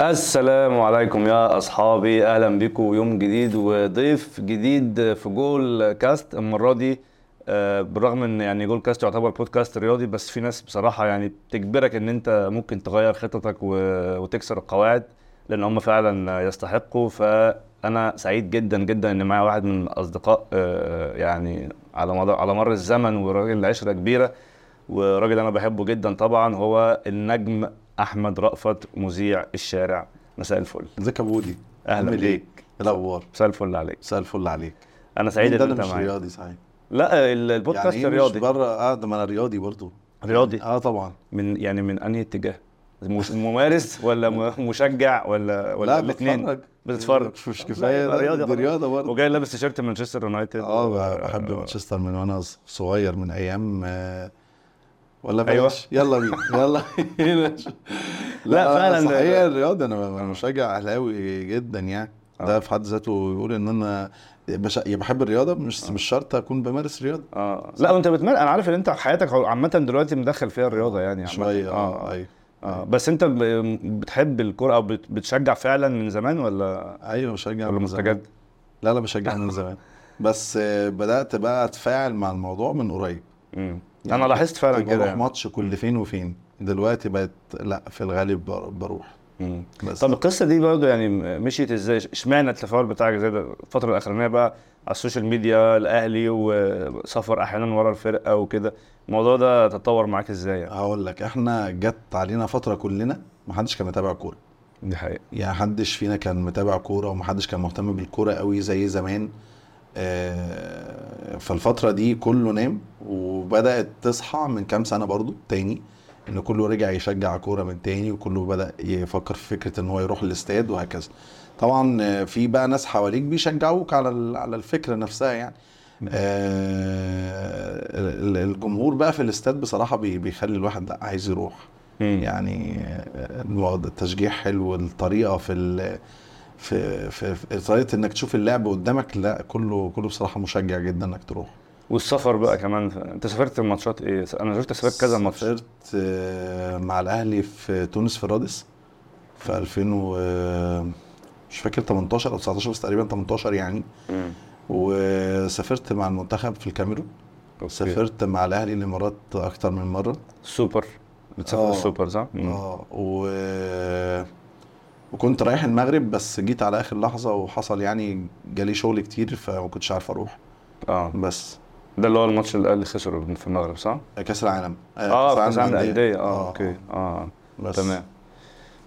السلام عليكم يا أصحابي. أهلا بكم يوم جديد وضيف جديد في جول كاست المرة دي آه، بالرغم إن يعني جول كاست يعتبر بودكاست رياضي بس في ناس بصراحة يعني بتجبرك إن أنت ممكن تغير خططك وتكسر القواعد لأن هم فعلا يستحقوا. فأنا سعيد جدا جدا إن معايا واحد من الأصدقاء آه، يعني على مدار على مر الزمن وراجل عشرة كبيرة وراجل أنا بحبه جدا طبعا هو النجم أحمد رأفت مذيع الشارع. مساء الفل. ازيك يا بودي؟ أهلا؟ بيك. إيه؟ الأخبار؟ مساء الفل عليك. مساء الفل عليك. أنا سعيد إن أنت مش معايا. رياضي صحيح؟ لا ال- البودكاست يعني إيه رياضي. مش بره؟ آه ده ما أنا رياضي برضو. رياضي؟ آه طبعا. من يعني من أنهي اتجاه؟ مش- ممارس ولا مشجع ولا ولا لا الاثنين بتتفرج. مش, مش كفاية. دي خلاص. رياضة برضه وجاي لابس تيشيرت مانشستر يونايتد. آه بحب مانشستر من وأنا صغير من أيام آه، ولا أيوة. بلاش؟ يلا بينا يلا بينا. لا، فعلا. صحيح الرياضه أنا مشجع أهلاوي جدا يعني. آه. ده في حد ذاته يقول إن أنا بش... بحب الرياضة مش مش شرط أكون بمارس رياضة. آه. لا وأنت بتمر أنا عارف إن أنت حياتك عامه دلوقتي مدخل فيها الرياضة يعني. شوية آه آه. أيوه. آه. بس أنت بتحب الكورة أو بت- بتشجع فعلا من زمان ولا؟ أيوه بشجع ولا من زمان. لا لا بشجع من زمان. بس آه، بدأت بقى أتفاعل مع الموضوع من قريب. يعني أنا لاحظت فعلا كده بروح يعني. ماتش كل فين وفين. دلوقتي بقت لا في الغالب بر- بروح. مم. بس. طب القصة دي برضه يعني مشيت إزاي؟ اشمعنى التفاعل بتاعك زي ده الفترة الأخرانية بقى على السوشيال ميديا الأهلي وسفر أحيانا ورا الفرقة وكده؟ الموضوع ده تطور معاك إزاي يعني؟ هقول لك إحنا جت علينا فترة كلنا ما حدش كان متابع كورة. دي حقيقة. يعني حدش فينا كان متابع كورة وما حدش كان مهتم بالكورة قوي زي زمان. آه، فالفترة دي كله نام. وبدأت تصحى من كام سنة برضو تاني إن كله رجع يشجع كورة من تاني وكله بدأ يفكر في فكرة إن هو يروح الاستاد وهكذا. طبعا في بقى ناس حواليك بيشجعوك على على الفكرة نفسها يعني. آه، ال- الجمهور بقى في الاستاد بصراحة بي- بيخلي الواحد لا عايز يروح. يعني آه، التشجيع حلو الطريقة في ال في, في, في طريقة إنك تشوف اللعب قدامك لا كله كله بصراحة مشجع جدا إنك تروح. والسفر بقى كمان انت سافرت الماتشات إيه أنا شفت سافرت كذا ماتش سافرت آه، مع الأهلي في تونس في رادس في 2000 و آه، مش فاكر 18 أو 19 بس تقريبا 18 يعني مم. وسافرت مع المنتخب في الكاميرون أوكي. سافرت مع الأهلي الإمارات أكتر من مرة سوبر بتسافر آه. السوبر صح؟ مم. آه و... وكنت رايح المغرب بس جيت على آخر لحظة وحصل يعني جالي شغل كتير فما كنتش عارف أروح آه بس ده اللي هو الماتش اللي الاهلي خسره في المغرب صح؟ كأس العالم. آه كأس العالم. للأندية. آه أوكي. آه. بس. تمام.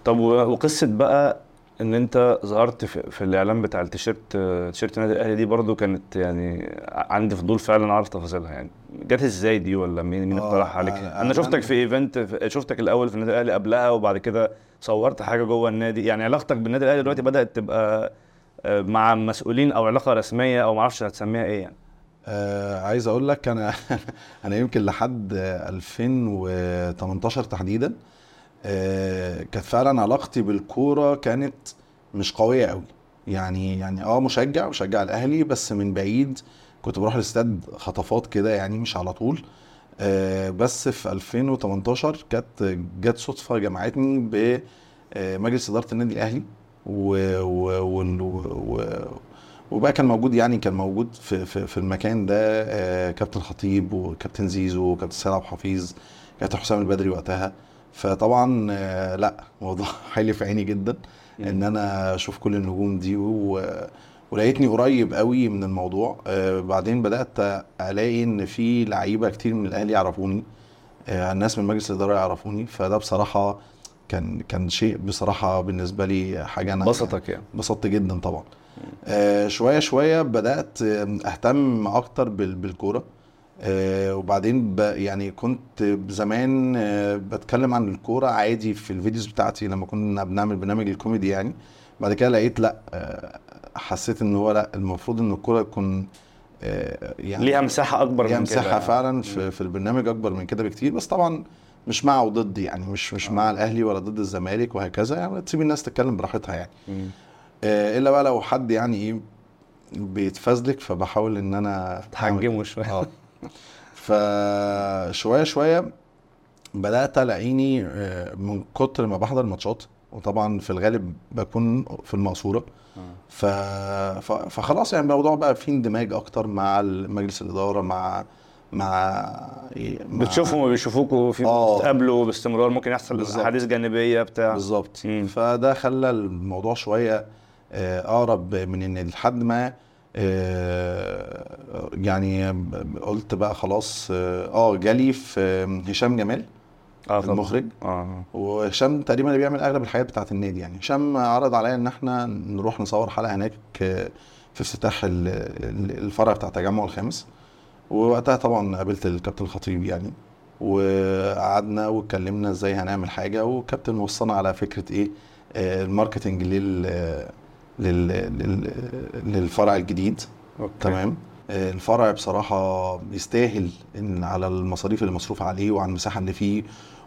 طب وقصة بقى إن أنت ظهرت في, في الاعلان بتاع التيشيرت تيشيرت النادي الأهلي دي برضو كانت يعني عندي فضول فعلا أعرف تفاصيلها يعني. جت إزاي دي ولا مين مين آه، اقترح عليك؟ أنا- أنا شفتك أنا- في event شفتك الأول في النادي الأهلي قبلها وبعد كده صورت حاجة جوه النادي. يعني علاقتك بالنادي الأهلي دلوقتي بدأت تبقى آه، مع مسؤولين أو علاقة رسمية أو ما أعرفش هتسميها إيه يعني. آه عايز أقول لك أنا أنا يمكن لحد 2018 تحديدا آه كانت فعلا علاقتي بالكورة كانت مش قوية قوي يعني يعني آه مشجع مشجع الأهلي بس من بعيد كنت بروح الاستاد خطفات كده يعني مش على طول. آه بس في 2018 كانت جت صدفة جمعتني بمجلس إدارة النادي الأهلي و, و, و, و, وبقى كان موجود يعني كان موجود في في, في المكان ده آه، كابتن خطيب وكابتن زيزو وكابتن سيد عبد الحفيظ كابتن حسام البدري وقتها. فطبعا آه، لا موضوع حالي في عيني جدا إن أنا أشوف كل النجوم دي و... ولقيتني قريب قوي من الموضوع. آه، بعدين بدأت ألاقي إن في لعيبة كتير من الأهلي يعرفوني آه، الناس من مجلس الإدارة يعرفوني. فده بصراحة كان كان شيء بصراحة بالنسبة لي حاجة أنا بسطك يعني. انبسطت جدا طبعا. آه شوية شوية بدأت آه، أهتم أكتر بال- بالكورة. آه وبعدين يعني كنت زمان آه بتكلم عن الكورة عادي في الفيديوز بتاعتي لما كنا بنعمل برنامج الكوميدي يعني. بعد كده لقيت لأ آه حسيت إن هو لأ المفروض إن الكورة تكون آه يعني ليها مساحة أكبر ليها من كده. مساحة فعلا في, في البرنامج أكبر من كده بكتير. بس طبعا مش مع وضد يعني مش مش مع الأهلي ولا ضد الزمالك وهكذا يعني. تسيب الناس تتكلم براحتها يعني. مم. آه، إلا بقى لو حد يعني إيه بيتفزلك فبحاول إن أنا تحجمه شوية آه فشوية شوية بدأت ألاقيني آه، من كتر ما بحضر ماتشات وطبعا في الغالب بكون في المقصورة. ف... فخلاص يعني الموضوع بقى فيه اندماج أكتر مع مجلس الإدارة مع مع, مع... بتشوفهم وبيشوفوكوا في آه. بتتقابلوا باستمرار ممكن يحصل. أحاديث جانبية بتاع بالظبط. فده خلى الموضوع شوية أقرب من النادي لحد ما آه، يعني قلت بقى خلاص آه آه، جالي في هشام جمال طبعا. المخرج. آه. وهشام تقريبا اللي بيعمل أغلب الحاجات بتاعت النادي يعني. هشام عرض عليا إن إحنا نروح نصور حلقة هناك آه، في افتتاح ال- ال- الفرع بتاع التجمع الخامس. ووقتها طبعا قابلت الكابتن الخطيب يعني. وقعدنا واتكلمنا إزاي هنعمل حاجة. والكابتن وصلنا على فكرة إيه آه، ال marketing لل لل لل- للفرع الجديد. أوكي. تمام. آه، الفرع بصراحة يستاهل إن على المصاريف اللي مصروف عليه وعلى المساحة اللي فيه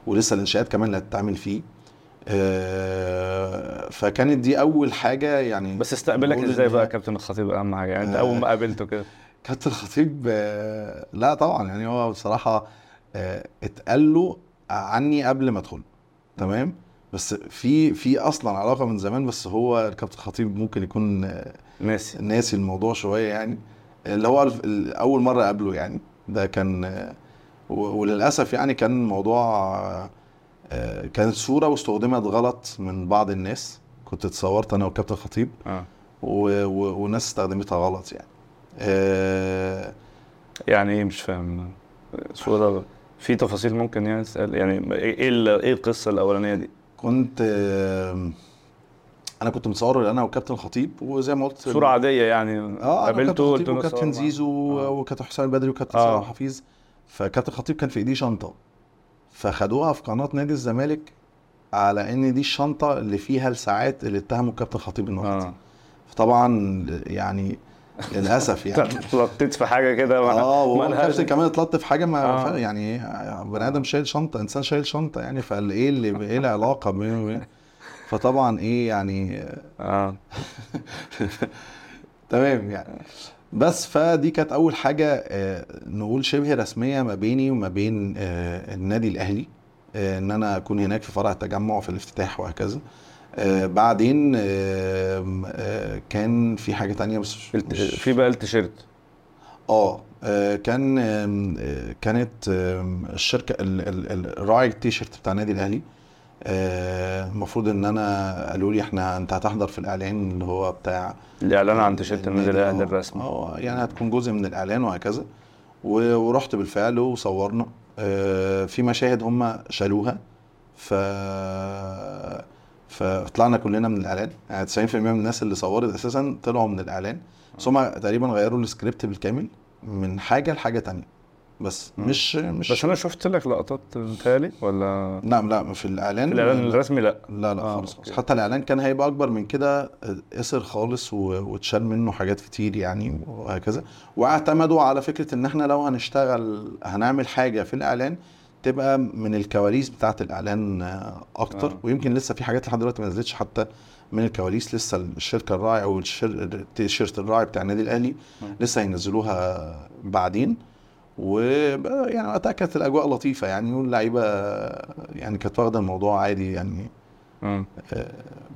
ولسه الإنشاءات كمان اللي هتتعمل فيه. آه، فكانت دي أول حاجة يعني بس استقبلك إزاي بقى كابتن الخطيب؟ أهم حاجة يعني أنت آه. أول ما قابلته كده. كابتن الخطيب لا طبعا يعني هو بصراحة آه، اتقال له عني قبل ما أدخل. تمام. بس في في أصلا علاقة من زمان بس هو الكابتن الخطيب ممكن يكون آه، ناسي ناسي الموضوع شوية يعني. اللي هو أول مرة اقابله يعني. ده كان آه، وللأسف يعني كان موضوع آه، آه، كانت صورة واستخدمت غلط من بعض الناس. كنت اتصورت أنا والكابتن خطيب و- و- وناس استخدمتها غلط يعني. آه، يعني إيه؟ مش فاهم. صورة في تفاصيل ممكن يعني تسأل؟ يعني إيه إيه القصة الأولانية دي؟ كنت آه، أنا كنت متصور أنا والكابتن خطيب وزي ما قلت صورة عادية يعني آه قابلته وكابتن قلت له وكابتن معاه. زيزو آه. وكابتن حسام البدري وكابتن آه. صلاح حفيظ فكابتن خطيب كان في إيديه شنطة فخدوها في قناة نادي الزمالك على إن دي الشنطة اللي فيها الساعات اللي اتهموا الكابتن خطيب إنه آه فطبعا يعني للأسف يعني. اتلطيت في حاجة كده؟ آه وهو ما لهاش- الكابتن كمان اتلط في حاجة ما آه. يعني بني آدم شايل شنطة إنسان شايل شنطة يعني فقال إيه اللي إيه العلاقة بينه وبين فطبعا إيه يعني آه. تمام يعني. بس فدي كانت أول حاجة آه، نقول شبه رسمية ما بيني وما بين آه، النادي الأهلي آه، إن أنا أكون هناك في فرع التجمع في الافتتاح وهكذا. آه، بعدين آم، آه، كان في حاجة تانية بس مش- في بقى التيشيرت. آه آه، كان آه، كانت الشركة ال- ال- ال- راعي التيشيرت بتاع النادي الأهلي. آه، المفروض إن أنا قالوا لي إحنا أنت هتحضر في الإعلان اللي هو بتاع الإعلان عن تيشيرت النادي. الأهلي آه، الرسمي. آه يعني هتكون جزء من الإعلان وهكذا. ورحت بالفعل وصورنا. آه، في مشاهد هم شالوها. ف فطلعنا كلنا من الإعلان. يعني 90% من الناس اللي صورت أساسا طلعوا من الإعلان. بس هم تقريبا غيروا السكريبت بالكامل من حاجة لحاجة تانية. بس مم. مش مش بس أنا شفت لك لقطات متهيألي ولا؟ لا لا في الإعلان الإعلان الرسمي لا. لا لا آه، خالص خالص. أوكي. حتى الإعلان كان هيبقى أكبر من كده قصر خالص واتشال منه حاجات كتير يعني وهكذا. واعتمدوا على فكرة إن إحنا لو هنشتغل هنعمل حاجة في الإعلان تبقى من الكواليس بتاعة الإعلان آه، أكتر آه. ويمكن لسه في حاجات لحد دلوقتي ما نزلتش حتى من الكواليس لسه الشركة الراعي أو التيشيرت الراعي بتاع النادي الأهلي آه. لسه هينزلوها بعدين ويعني وقتها كانت الأجواء لطيفة يعني واللعيبة يعني كانت واخدة الموضوع عادي يعني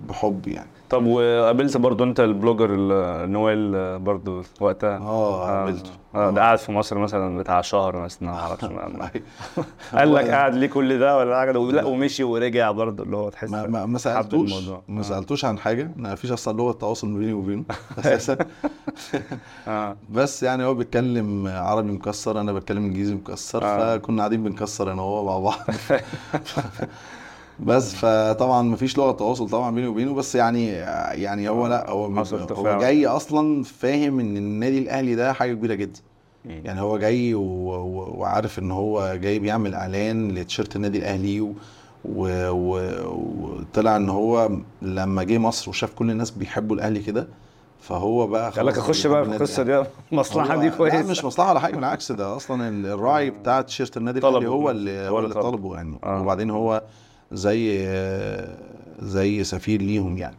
بحب يعني. طب وقابلت برضو انت البلوجر ال- نويل برضو وقتها؟ آه قابلته. آه. ده قاعد في مصر مثلا بتاع شهر مثلا ما أعرفش. ما- أيوة. قال لك قاعد ليه كل ده ولا حاجة؟ لا. ومشي ورجع برضه اللي هو تحس ما ما ما سألتوش. ما آه. سألتوش عن حاجة. ما فيش أصلا لغه تواصل بيني وبينه أساسا. بس يعني هو بيتكلم عربي مكسر أنا بتكلم إنجليزي مكسر آه. فكنا قاعدين بنكسر أنا وهو مع بعض. بس فطبعا ما فيش لغة تواصل طبعا بيني وبينه بس يعني يعني هو لا هو هو. جاي أصلا فاهم إن النادي الأهلي ده حاجة كبيرة جدا يعني هو جاي. وعارف إن هو جاي بيعمل إعلان لتيشيرت النادي الأهلي. وطلع إن هو لما جه مصر وشاف كل الناس بيحبوا الأهلي كده فهو بقى قال لك اخش بقى في القصة. دي المصلحه دي لا كويسة مش مصلحة ولا حاجة بالعكس ده أصلا الراعي بتاع تيشيرت النادي. الأهلي هو اللي هو اللي. طلبه يعني آه. وبعدين هو زي زي سفير ليهم يعني.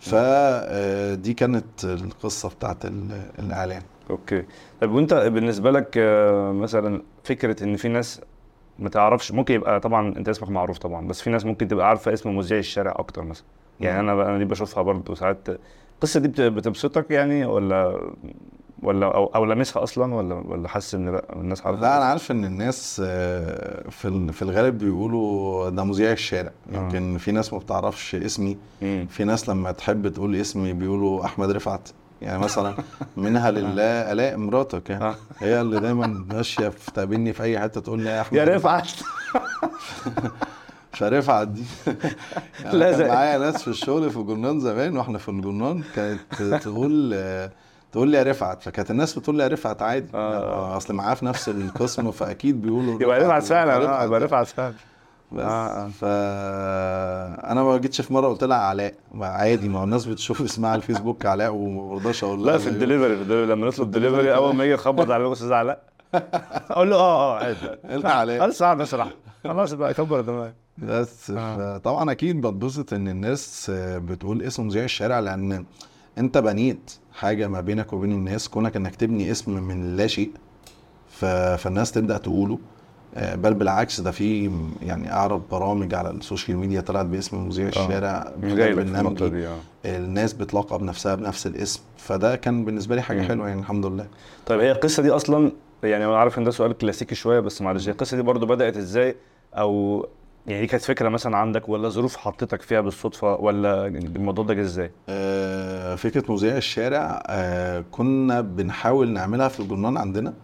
فدي كانت القصة بتاعت ال- الإعلان. أوكي. طب وأنت بالنسبة لك مثلا فكرة إن في ناس ما تعرفش ممكن يبقى طبعا أنت اسمك معروف طبعا بس في ناس ممكن تبقى عارفة اسم مذيع الشارع أكتر مثلا. يعني أنا أنا دي بشوفها برضه ساعات. القصة دي بت- بتبسطك يعني ولا ولا أو, أو لامسها أصلا ولا ولا حاسس إن لأ الناس عارفة؟ لا أنا عارف إن الناس آه، في في الغالب بيقولوا ده مذيع الشارع. آه. يمكن في ناس ما بتعرفش اسمي. مم. في ناس لما تحب تقول اسمي بيقولوا أحمد رفعت. يعني مثلا منها لله ألاء مراتك يعني. آه. هي اللي دايما ماشية في تقابلني في أي حتة تقول لي يا أحمد يا رفعت. فرفعت دي. يعني لا كان معايا ناس في الشغل في الجرنان زمان وإحنا في الجرنان كانت تقول آه، تقول لي يا رفعت فكانت الناس بتقول لي يا رفعت عادي آه. أصل معاه في نفس القسم فأكيد بيقولوا يبقى رفعت فعلا آه،. يبقى رفعت فعلا بس آه، آه. أنا ما جيتش في مرة قلت لها علاء عادي ما هو الناس بتشوف اسمها على الفيسبوك علاء وما برضاش أقول لها لا في الدليفري الدليفري لما نطلب دليفري أول ما يجي يخبط على الأستاذ علاء أقول له آه آه عادي قلها علاء قال ساعة نشرح خلاص بقى كبر دماغك بس آه. طبعا أكيد بتبسط إن الناس بتقول اسم مذيع الشارع لأن انت بنيت حاجة ما بينك وبين الناس كونك انك تبني اسم من لا شيء. فالناس تبدأ تقوله آه، بل بالعكس ده في يعني اعرف برامج على السوشيال ميديا طلعت باسم مذيع الشارع لك في برنامجي. آه الناس بتلقب نفسها بنفس الاسم فده كان بالنسبة لي حاجة. حلوة يعني الحمد لله طيب هي القصة دي أصلا يعني أنا عارف إن ده سؤال كلاسيكي شوية بس معلش القصة دي برضو بدأت إزاي أو يعني دي كانت فكرة مثلا عندك ولا ظروف حطيتك فيها بالصدفة ولا الموضوع ده جه إزاي؟ آه، فكرة مذيع الشارع آه، كنا بنحاول نعملها في الجرنان عندنا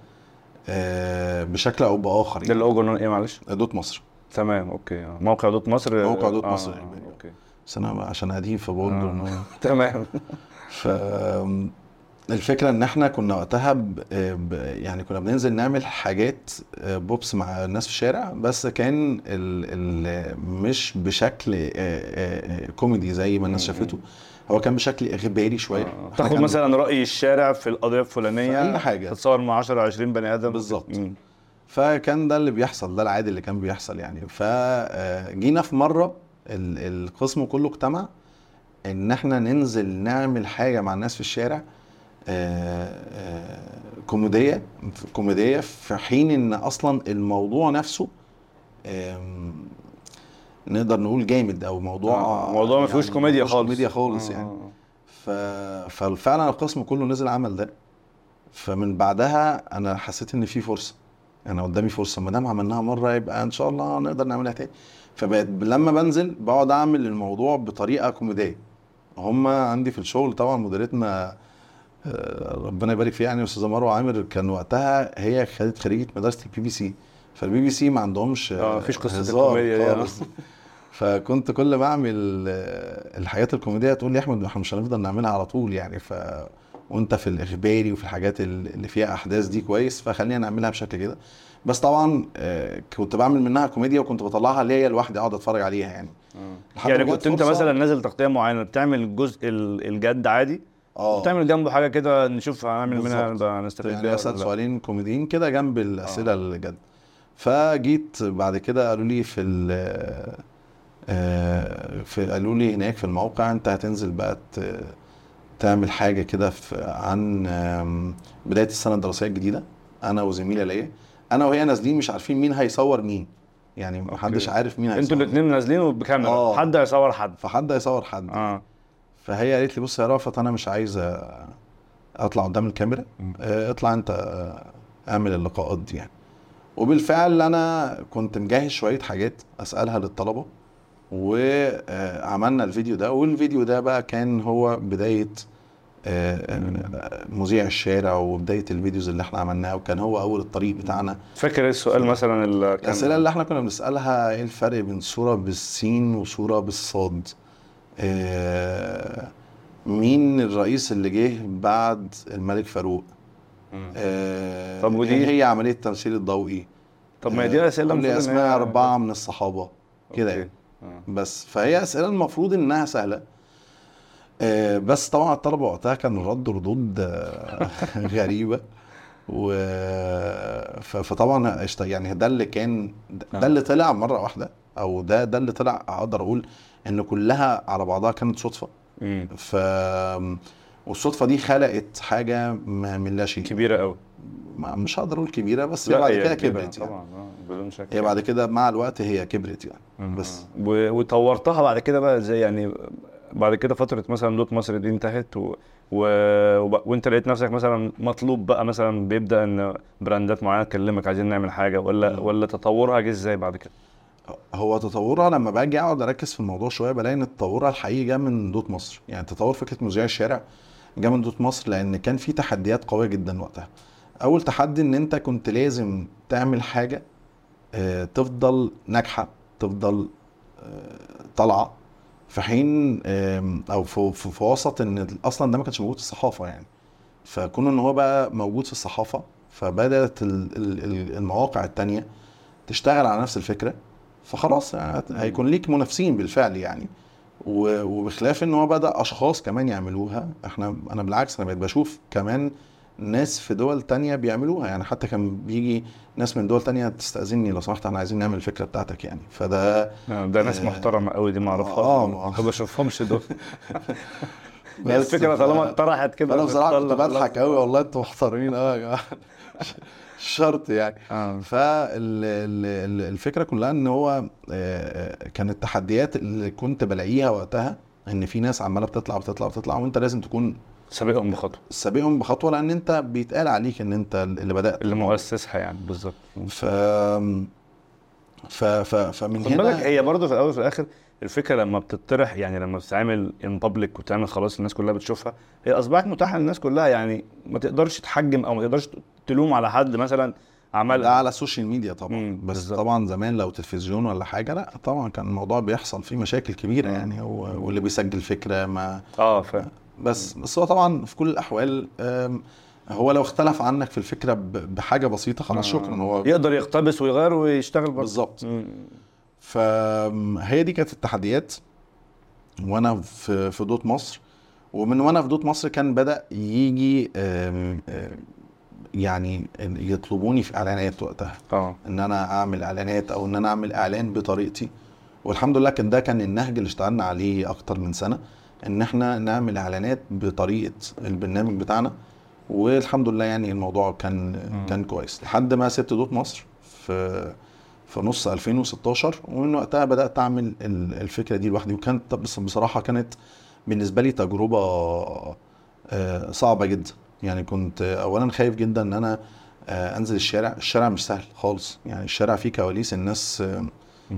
آه، بشكل أو بآخر ده يعني اللي هو جرنان إيه معلش؟ دوت مصر تمام أوكي آه. موقع دوت مصر موقع دوت آه، مصر آه،. أوكي بس أنا عشان قديم فبقول آه. تمام ف الفكرة إن إحنا كنا وقتها ب... ب... يعني كنا بننزل نعمل حاجات آه، بوبس مع الناس في الشارع بس كان ال... ال... مش بشكل آه، آه، كوميدي زي ما الناس. شافته هو كان بشكل اخباري شوية آه. تاخد مثلا رأي الشارع في القضية الفلانية في أي حاجة. تتصور مع 10 20 بني آدم بالظبط. فكان ده اللي بيحصل ده العادي اللي كان بيحصل يعني فجينا في مرة ال- القسم كله اجتمع إن إحنا ننزل نعمل حاجة مع الناس في الشارع كوميدية كوميدية في حين إن أصلا الموضوع نفسه نقدر نقول جامد أو موضوع آه. موضوع ما فيهوش كوميديا ما فيهوش خالص. كوميديا خالص آه، يعني. آه. ف... ففعلا القسم كله نزل عمل ده. فمن بعدها أنا حسيت إن في فرصة. أنا قدامي فرصة. ما دام عملناها مرة يبقى إن شاء الله نقدر نعملها تاني. فبقت لما بنزل بقعد أعمل الموضوع بطريقة كوميدية. هم عندي في الشغل طبعا مديرتنا آه، ربنا يبارك فيها يعني أستاذة مروة عامر. كان وقتها هي خدت خريجة مدرسة البي بي سي فالبي بي سي ما عندهمش آه مفيش قصة الكوميديا دي آه. فكنت كل ما أعمل آه، الحاجات الكوميدية تقول لي أحمد إحنا مش هنفضل نعملها على طول يعني. ف وأنت في الإخباري وفي الحاجات ال- اللي فيها أحداث دي كويس فخلينا نعملها بشكل كده. بس طبعا آه، كنت بعمل منها كوميديا وكنت بطلعها ليا لوحدي أقعد أتفرج عليها يعني. يعني كنت أنت مثلا نازل تغطية معينة بتعمل الجزء ال- الجد عادي؟ آه. وتعمل جنبه حاجة كده نشوف هنعمل منها نستفيد يعني بيها اسال ولا لا. سؤالين كوميديين كده جنب الأسئلة اللي جد فجيت بعد كده قالوا لي في ال آه، في قالوا لي هناك في الموقع أنت هتنزل بقى تعمل حاجة كده في- عن بداية السنة الدراسية الجديدة. أنا وزميله ليا. أنا وهي نازلين مش عارفين مين هيصور مين. يعني محدش. عارف مين هيصور أنتوا الاثنين نازلين بكاميرا آه. حد هيصور حد. فحد هيصور حد. آه. فهي قالت لي بص يا رأفت أنا مش عايز آه، أطلع قدام الكاميرا. آه، اطلع أنت آه، اعمل اللقاءات دي يعني. وبالفعل أنا كنت مجهز شوية حاجات أسألها للطلبة وعملنا الفيديو ده. والفيديو ده بقى كان هو بداية آه، آه، مذيع الشارع وبداية الفيديوز اللي إحنا عملناها وكان هو أول الطريق بتاعنا. فاكر السؤال مثلا اللي كان الأسئلة اللي إحنا كنا بنسألها إيه الفرق بين صورة بالسين وصورة بالصاد؟ آه، مين الرئيس اللي جه بعد الملك فاروق. آه، طب ودي- إيه هي عملية التمثيل الضوئي طب ما هي دي أسئلة قول لي المفروض إن أسماء أربعة من الصحابة كده. يعني. آه. بس فهي أسئلة المفروض إنها سهلة آه، بس طبعا الطلبه وقتها كانوا ردوا ردود آه، غريبة و فطبعا يعني ده اللي كان آه. ده اللي طلع مرة واحدة أو ده ده اللي طلع أقدر أقول إن كلها على بعضها كانت صدفة مم. ف والصدفة دي خلقت حاجة ما من لا شيء كبيرة قوي ما- مش هقدر أقول كبيرة بس هي بعد كده كبرت يعني طبعا آه، بدون شك هي بعد كده مع الوقت هي كبرت يعني مم. بس و- وطورتها بعد كده بقى إزاي يعني بعد كده فترة مثلا دوت مصر دي انتهت و... و... وب- وانت لقيت نفسك مثلا مطلوب بقى مثلا بيبدأ إن براندات معينة تكلمك عايزين نعمل حاجة ولا مم. ولا تطورها جه إزاي بعد كده؟ هو تطورها لما باجي اقعد اركز في الموضوع شوية بلاقي إن تطورها الحقيقي جه من دوت مصر. يعني تطور فكرة مذيع الشارع جه من دوت مصر لأن كان في تحديات قوية جدا وقتها. أول تحدي إن أنت كنت لازم تعمل حاجة آه، تفضل ناجحة تفضل آه، طالعة. في حين أو في, في, وسط إن أصلا ده ما كانش موجود في الصحافة يعني. فكون إن هو بقى موجود في الصحافة فبدأت ال- ال- ال- المواقع التانية تشتغل على نفس الفكرة. فخلاص يعني هيكون ليك منافسين بالفعل يعني. وبخلاف إن هو بدأ أشخاص كمان يعملوها إحنا أنا بالعكس أنا بقيت بشوف كمان ناس في دول تانية بيعملوها. يعني حتى كان بيجي ناس من دول تانية تستأذني لو سمحت إحنا عايزين نعمل الفكرة بتاعتك يعني. فده آه، ده ناس آه، محترمة قوي دي ما أعرفهاش. آه، ما بشوفهمش دول. الفكرة ف- طالما اتطرحت كده فانا بصراحة كنت بضحك قوي والله أنتوا محترمين قوي يا جماعة. شرط يعني. آه. فالفكرة كلها إن هو آه، كانت التحديات اللي كنت بلاقيها وقتها إن في ناس عمالة بتطلع بتطلع بتطلع وأنت لازم تكون سابقهم بخطوة. سابقهم بخطوة لأن أنت بيتقال عليك إن أنت اللي بدأت. اللي مؤسسها يعني بالظبط. ف ف ف فمن هنا هي برضه في الأول وفي الآخر الفكرة لما بتطرح يعني لما بتتعمل in public وتعمل خلاص الناس كلها بتشوفها هي أصبحت متاحة للناس كلها يعني ما تقدرش تحجم أو ما تقدرش تلوم على حد مثلا عمل على السوشيال ميديا طبعا مم، بس بالظبط. طبعا زمان لو تلفزيون ولا حاجة لا طبعا كان الموضوع بيحصل فيه مشاكل كبيرة مم. يعني هو واللي بيسجل فكرة ما آه فاهم بس بس هو طبعا في كل الأحوال هو لو اختلف عنك في الفكرة بحاجة بسيطة خلاص شكرا هو يقدر يقتبس ويغير ويشتغل برضه بالظبط مم. فهي دي كانت التحديات وأنا في في دوت مصر. ومن وأنا في دوت مصر كان بدأ يجي يعني يطلبوني في إعلانات وقتها. آه إن أنا أعمل إعلانات أو إن أنا أعمل إعلان بطريقتي. والحمد لله كان ده كان النهج اللي اشتغلنا عليه أكتر من سنة إن إحنا نعمل إعلانات بطريقة البرنامج بتاعنا. والحمد لله يعني الموضوع كان مم. كان كويس. لحد ما سبت دوت مصر في في نص 2016 ومن وقتها بدأت أعمل ال- الفكرة دي لوحدي. وكانت بصراحة كانت بالنسبة لي تجربة آه، صعبة جدا. يعني كنت اولا خايف جدا إن أنا آه، أنزل الشارع. الشارع مش سهل خالص. يعني الشارع فيه كواليس الناس آه،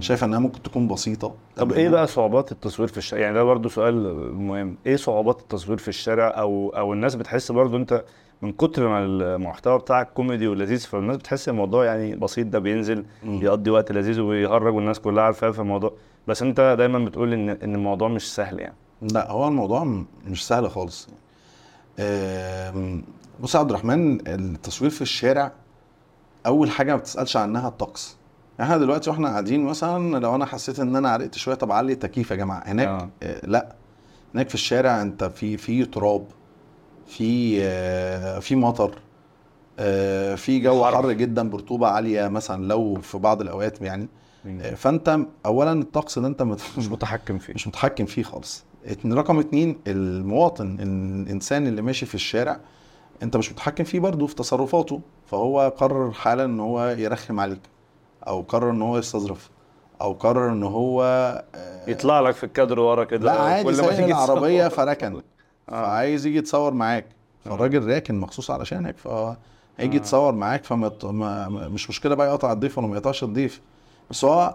شايفة إنها ممكن تكون بسيطة. طب إيه بقى صعوبات التصوير في الشارع؟ يعني ده برضه سؤال مهم. إيه صعوبات التصوير في الشارع؟ أو أو الناس بتحس برضه أنت من كتر ما المحتوى بتاعك كوميدي ولذيذ فالناس بتحس الموضوع يعني بسيط ده بينزل. يقضي وقت لذيذ ويهرج والناس كلها عارفاه في الموضوع بس انت دايما بتقول إن إن الموضوع مش سهل يعني لا هو الموضوع مش سهل خالص بص يا عبد الرحمن التصوير في الشارع أول حاجة ما بتسألش عنها الطقس إحنا دلوقتي وإحنا قاعدين مثلا لو أنا حسيت إن أنا عرقت شوية طب علي التكييف يا جماعة هناك آه. آه. لا هناك في الشارع أنت في في تراب في آه في مطر. آه في جو حر. جدا برطوبه عالية مثلا لو في بعض الأوقات يعني. آه، فأنت اولا الطقس ده أنت مش متحكم فيه. مش متحكم فيه خالص. رقم اتنين المواطن الانسان اللي ماشي في الشارع أنت مش متحكم فيه برضه في تصرفاته. فهو قرر حالا إن هو يرخم عليك أو قرر إن هو يستظرف أو قرر إن هو يطلع لك في الكادر ورا كده لا عادي كل ما تيجي العربية. فركن. آه. فعايز يجي يتصور معاك. فالراجل راكن مخصوص علشانك. فهو هيجي آه. يتصور معاك فما ما مش مشكلة بقى يقطع الضيف ولا ما يقطعش الضيف. بس هو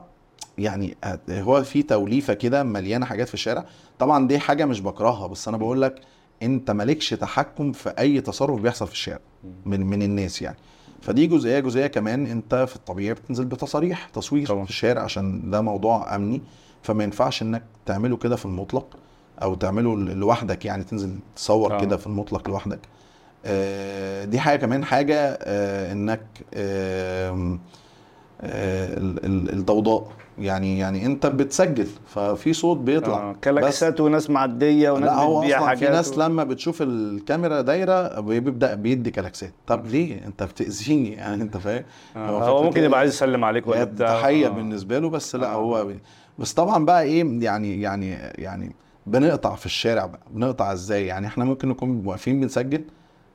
يعني هو في توليفة كده مليانة حاجات في الشارع. طبعا دي حاجة مش بكرهها بس أنا بقول لك أنت مالكش تحكم في أي تصرف بيحصل في الشارع من من الناس يعني. فدي جزئية. جزئية كمان أنت في الطبيعي بتنزل بتصاريح تصوير طبعا. في الشارع عشان ده موضوع أمني. فما ينفعش إنك تعمله كده في المطلق. أو تعمله لوحدك يعني تنزل تصور آه. كده في المطلق لوحدك آه، دي حاجة كمان حاجة آه، إنك آه، الضوضاء يعني يعني أنت بتسجل ففي صوت بيطلع آه. كلاكسات وناس معدية وناس لا هو بتبيع أصلا حاجات في ناس و... لما بتشوف الكاميرا دايرة بيبدأ بيدي كلاكسات طب ليه أنت بتأذيني يعني أنت فاهم آه. هو ممكن إيه؟ يبقى عايز يسلم عليك ولا تحية آه. بالنسبة له بس لا آه. هو بي... بس طبعا بقى إيه يعني يعني يعني بنقطع في الشارع بقى. بنقطع إزاي؟ يعني إحنا ممكن نكون واقفين بنسجل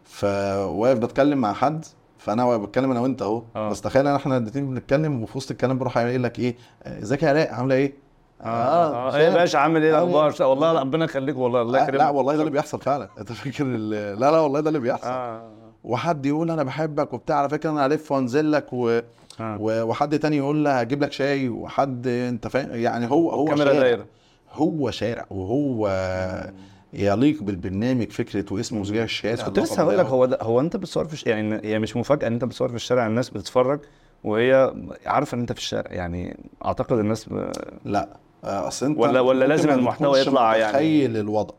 فواقف بتكلم مع حد فانا واقف بتكلم أنا وانت اهو. آه. بس تخيل ان إحنا الاتنين بنتكلم وفي وسط الكلام بروح قايل لك إيه آه، ازيك يا علاء؟ عاملة إيه؟ آه. آه إيه يا؟ باشا عامل إيه الأخبار؟ إيه؟ والله ربنا يخليك والله الله آه، يكرمك. لا والله ده اللي بيحصل فعلا. انت فاكر لا لا والله ده اللي بيحصل. آه. وحد يقول أنا بحبك وبتاع على فكرة أنا هلف وأنزل لك و... آه. و- وحد تاني يقول هجيب لك شاي وحد أنت فاهم؟ يعني هو هو الكاميرا دايرة. هو شارع وهو يليق بالبرنامج فكرة واسمه مذيع الشارع كنت لسه هقول لك هو ده هو أنت بتصور في. يعني هي مش مفاجأة إن أنت بتصور في الشارع الناس بتتفرج وهي عارفة إن أنت في الشارع. يعني أعتقد الناس ب... لا آه، أصل أنت ولا- ولا لازم المحتوى يطلع يعني- متخيل الوضع.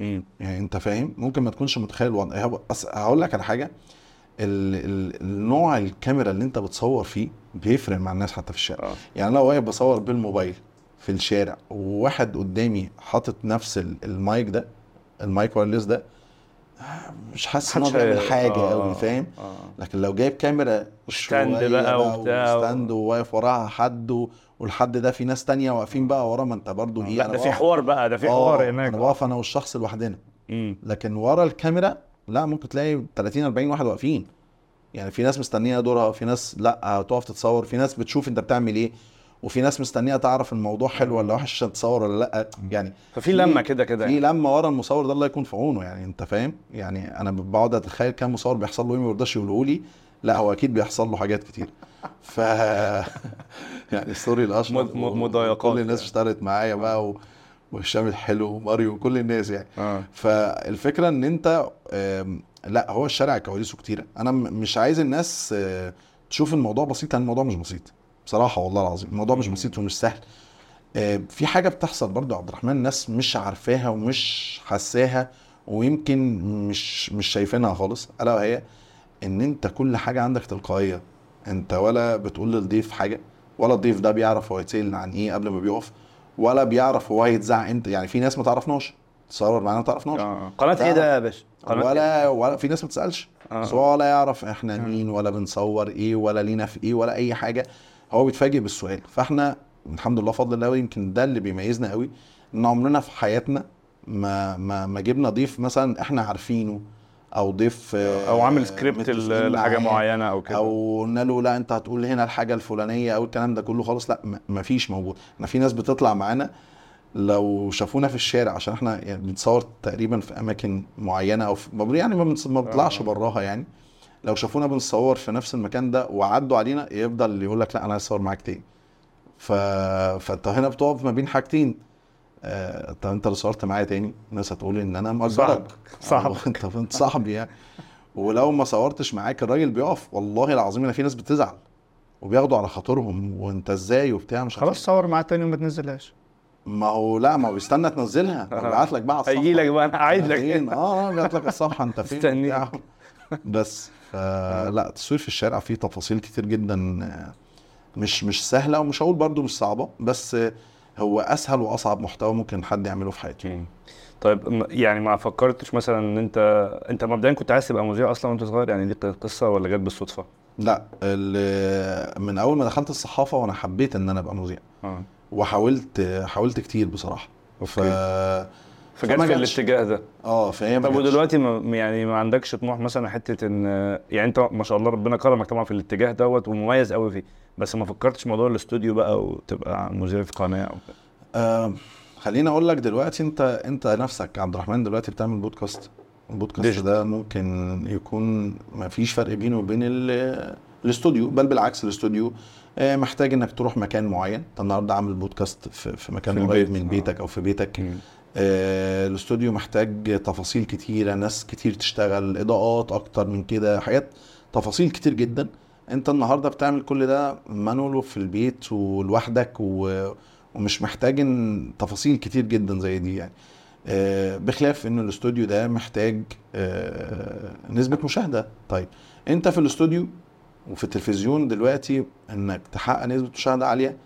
مم. يعني أنت فاهم؟ ممكن ما تكونش متخيل الوضع. هقول لك على حاجة. ال... ال... النوع الكاميرا اللي أنت بتصور فيه بيفرق مع الناس حتى في الشارع. آه. يعني أنا واقف بصور بالموبايل في الشارع وواحد قدامي حاطط نفس ال- المايك ده ال mic wireless ده آه، مش حاسس إن هو بيعمل حاجة آه، قوي فاهم؟ آه. لكن لو جايب كاميرا stand بقى وبتاع. و stand وواقف وراها حد والحد ده في ناس تانية واقفين بقى ورا ما انت برضو إيه لا ده في حوار بقى ده في آه، حوار هناك أنا واقف أنا والشخص لوحدنا. لكن ورا الكاميرا لا ممكن تلاقي 30 40 واحد واقفين. يعني في ناس مستنية دورها في ناس لا تقف تتصور في ناس بتشوف أنت بتعمل إيه. وفي ناس مستنية تعرف الموضوع حلو ولا وحش عشان تصور ولا لأ. يعني ففي لمة كده كده في يعني. لما ورا المصور ده الله يكون في عونه يعني أنت فاهم؟ يعني أنا بقعد أتخيل كام مصور بيحصل له إيه ما يرضاش يقوله لي. لأ هو أكيد بيحصل له حاجات كتير. ف يعني سوري الأشرف مضايقات كل الناس يعني. اشتغلت معايا بقى و... وهشام الحلو وماريو وكل الناس يعني. آه. فالفكرة إن أنت لأ هو الشارع كواليسه كتيرة. أنا مش عايز الناس آه، تشوف الموضوع بسيط لأن الموضوع مش بسيط. بصراحة والله العظيم الموضوع مش بسيط ومش سهل. آه، في حاجة بتحصل برضو يا عبد الرحمن الناس مش عارفاها ومش حاساها ويمكن مش مش شايفينها خالص ألا وهي إن أنت كل حاجة عندك تلقائية. أنت ولا بتقول للضيف حاجة ولا الضيف ده بيعرف هو يتسأل عن إيه قبل ما بيقف ولا بيعرف هو هيتذاع إمتى. يعني في ناس ما تعرفناش تصور معانا ما تعرفناش. آه قناة إيه ده يا باشا؟ قناة إيه؟ ولا ولا في ناس ما بتسألش. آه. ولا يعرف إحنا مين ولا بنصور إيه ولا لينا في إيه ولا أي حاجة. هو بيتفاجئ بالسؤال فاحنا الحمد لله فضل الله يمكن ده اللي بيميزنا قوي ان عمرنا في حياتنا ما ما ما جبنا ضيف مثلا إحنا عارفينه أو ضيف آه، أو عامل سكريبت لحاجه. معينة أو كده أو قلنا له لا انت هتقول هنا الحاجة الفلانية أو الكلام ده كله خالص لا م- مفيش موجود إحنا في ناس بتطلع معانا لو شافونا في الشارع عشان إحنا يعني بنتصور تقريبا في أماكن معينة أو في يعني ما ما بنطلعش آه. براها يعني لو شافونا بنصور في نفس المكان ده وعدوا علينا يفضل يقول لك لا أنا عايز أصور معاك تاني. ف... فأنت هنا بتقف ما بين حاجتين. آه... طب أنت لو صورت معايا تاني الناس هتقول إن أنا مأجرك. صاحبك. آه، انت أنت صاحبي يعني. ولو ما صورتش معاك الراجل بيقف. والله العظيم أنا في ناس بتزعل وبياخدوا على خاطرهم. وأنت إزاي وبتاع مش خلاص صور معاه تاني وما تنزلهاش. ما هو لا ما هو بيستنى تنزلها. بيبعت لك بقى على الصفحة. هيجي لك بقى أنا قاعد أنت لك؟ آه آه لك الصفحة. أنت فين. وبتاع. بس. ف- لا التصوير في الشارع فيه تفاصيل كتير جدا آه، مش مش سهلة ومش هقول برضو مش صعبة بس آه، هو أسهل وأصعب محتوى ممكن حد يعمله في حياته. طيب يعني ما فكرتش مثلا إن أنت أنت مبدئيا كنت عايز تبقى مذيع أصلا وأنت صغير؟ يعني دي قصة ولا جت بالصدفة؟ لا من أول ما دخلت الصحافة وأنا حبيت إن أنا أبقى مذيع. آه. وحاولت حاولت كتير بصراحة. ف فجت في. الاتجاه ده آه فهي طب. ودلوقتي ما يعني ما عندكش طموح مثلا حتة إن يعني أنت ما شاء الله ربنا كرمك طبعا في الاتجاه دوت ومميز قوي فيه بس ما فكرتش موضوع الاستوديو بقى وتبقى مذيع في قناة أو آه خليني أقول لك دلوقتي أنت أنت نفسك عبد الرحمن دلوقتي بتعمل podcast ال podcast digital. ده ممكن يكون ما فيش فرق بينه وبين ال- الاستوديو بل بالعكس الاستوديو آه، محتاج إنك تروح مكان معين أنت النهارده عامل بودكاست في, في مكان في قريب. من آه. بيتك أو في بيتك مم. آه، الاستوديو محتاج تفاصيل كتيرة ناس كتير تشتغل إضاءات أكتر من كده حاجات تفاصيل كتير جدا. أنت النهارده بتعمل كل ده مانولو في البيت ولوحدك و... ومش محتاج إن تفاصيل كتير جدا زي دي يعني. آه، بخلاف إن الاستوديو ده محتاج آه، نسبة مشاهدة. طيب أنت في الاستوديو وفي التلفزيون دلوقتي إنك تحقق نسبة مشاهدة عالية؟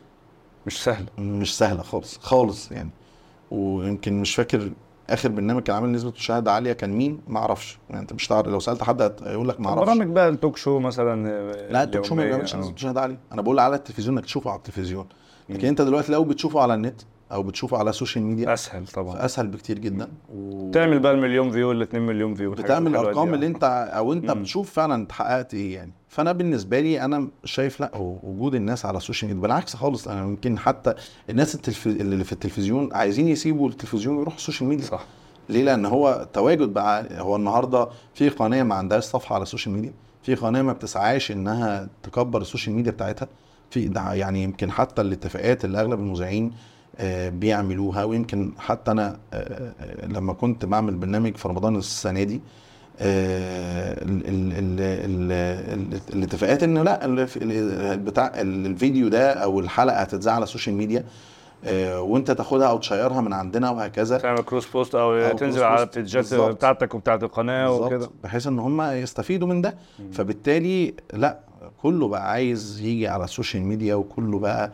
مش سهل مش سهلة خالص خالص يعني. ويمكن مش فاكر آخر برنامج كان عامل نسبة مشاهدة عالية كان مين؟ ما أعرفش. يعني أنت مش تعرف لو سألت حد هيقول لك ما أعرفش. برامج بقى ال talk show مثلا لا ال talk show ما بيعملش نسبة مشاهدة عالية. أنا بقول على التلفزيون إنك تشوفه على التلفزيون. لكن. أنت دلوقتي لو بتشوفه على النت أو بتشوفه على ال social media أسهل طبعا. فاسهل بكتير جدا. و... تعمل بقى المليون view ولا 2 مليون فيو بتعمل. الارقام اللي أنت أو أنت مم. بتشوف فعلا انت حققت إيه يعني. فأنا بالنسبة لي أنا شايف لأ وجود الناس على ال social media بالعكس خالص أنا يمكن حتى الناس التلف... اللي في التلفزيون عايزين يسيبوا التلفزيون ويروحوا ال social media صح. ليه؟ لأن هو تواجد بقى هو النهارده في قناة ما عندهاش صفحة على ال social media في قناة ما بتسعاش إنها تكبر ال social media بتاعتها. في يعني يمكن حتى الاتفاقات اللي أغلب المذيعين بيعملوها ويمكن حتى أنا آه، آه، لما كنت بعمل برنامج في رمضان السنة دي آه، ال- ال- ال- ال- ال- الاتفاقات إنه لا بتاع الفيديو ده أو الحلقة هتتذاع على ال social media آه، وأنت تاخدها أو تـ share ها من عندنا وهكذا تعمل cross post أو, أو تنزل على. البيجات. بتاعتك وبتاعت القناة وكده بحيث إن هم يستفيدوا من ده. فبالتالي لا كله بقى عايز يجي على ال social media وكله بقى آه،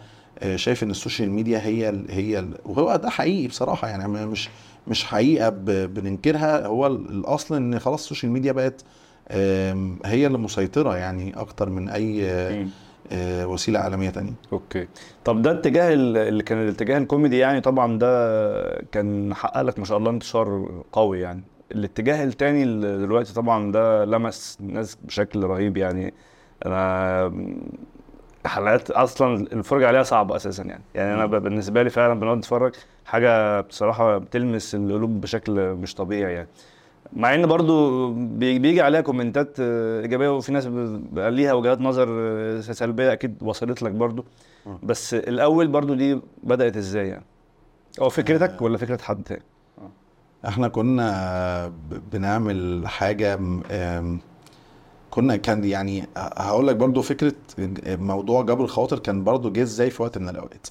شايف إن ال social media هي ال هي ال وهو ده حقيقي بصراحة يعني مش مش حقيقة بننكرها. هو ال- الأصل إن خلاص ال social media بقت هي اللي مسيطرة يعني أكتر من أي آه،. آه، وسيلة عالمية تانية. أوكي. طب ده اتجاه ال- اللي كان الاتجاه الكوميدي يعني طبعا ده كان حقق لك ما شاء الله انتشار قوي يعني. الاتجاه التاني اللي دلوقتي طبعا ده لمس الناس بشكل رهيب يعني. أنا حلقات أصلا الفرجة عليها صعبة أساسا يعني. يعني أنا بالنسبة لي فعلا بنقعد نتفرج حاجة بصراحة بتلمس القلوب بشكل مش طبيعي يعني. مع إن برضو بي- بيجي عليها comment ات آه، إيجابية وفي ناس بقى ليها وجهات نظر آه، سلبية أكيد وصلت لك برضو. بس الأول برضو دي بدأت إزاي يعني؟ أو فكرتك ولا فكرة حد تاني؟ إحنا كنا بنعمل حاجة كنا كان يعني هقول لك برضو فكرة موضوع جبر الخواطر كان برضو جه إزاي في وقت من الأوقات.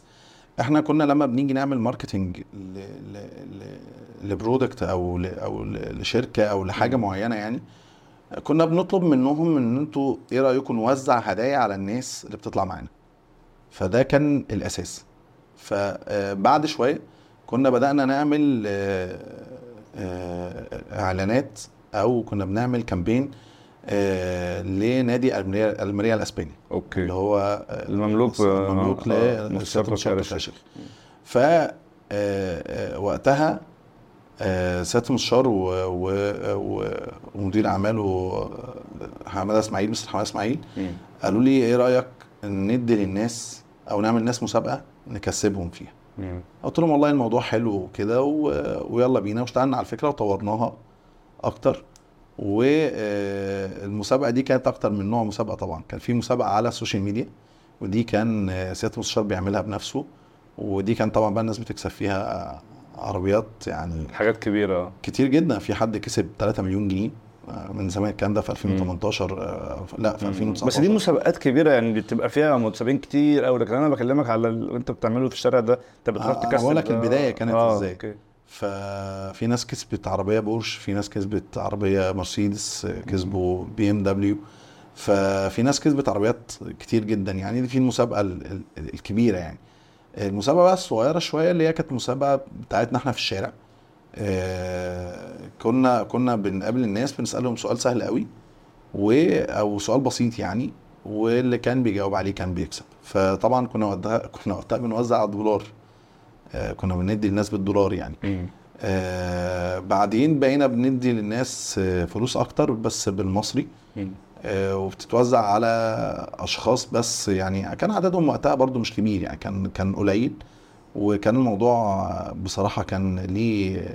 إحنا كنا لما بنيجي نعمل marketing ل product أو ل- أو لشركة أو لحاجة معينة يعني كنا بنطلب منهم إن أنتوا إيه رأيكم نوزع هدايا على الناس اللي بتطلع معانا. فده كان الأساس. فبعد شوية كنا بدأنا نعمل آه، آه، إعلانات أو كنا بنعمل campaign آه، لنادي الميريا الإسباني. okay. اللي هو آه، المملوك المملوك آه، ل مستشار مستشار بشار الشيخ ف وقتها سياده المستشار ومدير اعماله حماده إسماعيل مستر حماده إسماعيل. قالوا لي إيه رأيك ندي للناس أو نعمل ناس مسابقة نكسبهم فيها. قلت لهم والله الموضوع حلو وكده ويلا بينا. واشتغلنا على الفكرة وطورناها أكتر. والمسابقة دي كانت أكتر من نوع مسابقة طبعا. كان في مسابقة على ال social media ودي كان آه، سيادة المستشار بيعملها بنفسه ودي كان طبعا بقى الناس بتكسب فيها عربيات يعني حاجات كبيرة. كتير جدا. في حد كسب 3 مليون جنيه آه، من زمان الكلام ده في 2018 آه، لا في 2019 بس دي مسابقات كبيرة يعني بتبقى فيها متسابقين كتير قوي لكن أنا بكلمك على اللي أنت بتعمله في الشارع ده أنت بتروح آه، تكسب. بقول لك ده. البداية كانت آه، إزاي. okay. ففي ناس كسبت عربية بورش في ناس كسبت عربية مرسيدس كسبوا بي إم دبليو. ففي ناس كسبت عربيات كتير جدا. يعني دي في المسابقة ال- ال- الكبيرة يعني. المسابقة بقى الصغيرة شوية اللي هي كانت مسابقة بتاعتنا إحنا في الشارع. آه، كنا كنا بنقابل الناس بنسألهم سؤال سهل قوي و أو سؤال بسيط يعني واللي كان بيجاوب عليه كان بيكسب. فطبعا كنا وقتها كنا وقتها بنوزع الدولار. آه، كنا بندي الناس بالدولار يعني. آه بعدين بقينا بندي للناس آه، فلوس أكتر بس بالمصري. آه وبتتوزع على أشخاص بس يعني كان عددهم وقتها برضو مش كبير يعني كان كان قليل. وكان الموضوع بصراحة كان ليه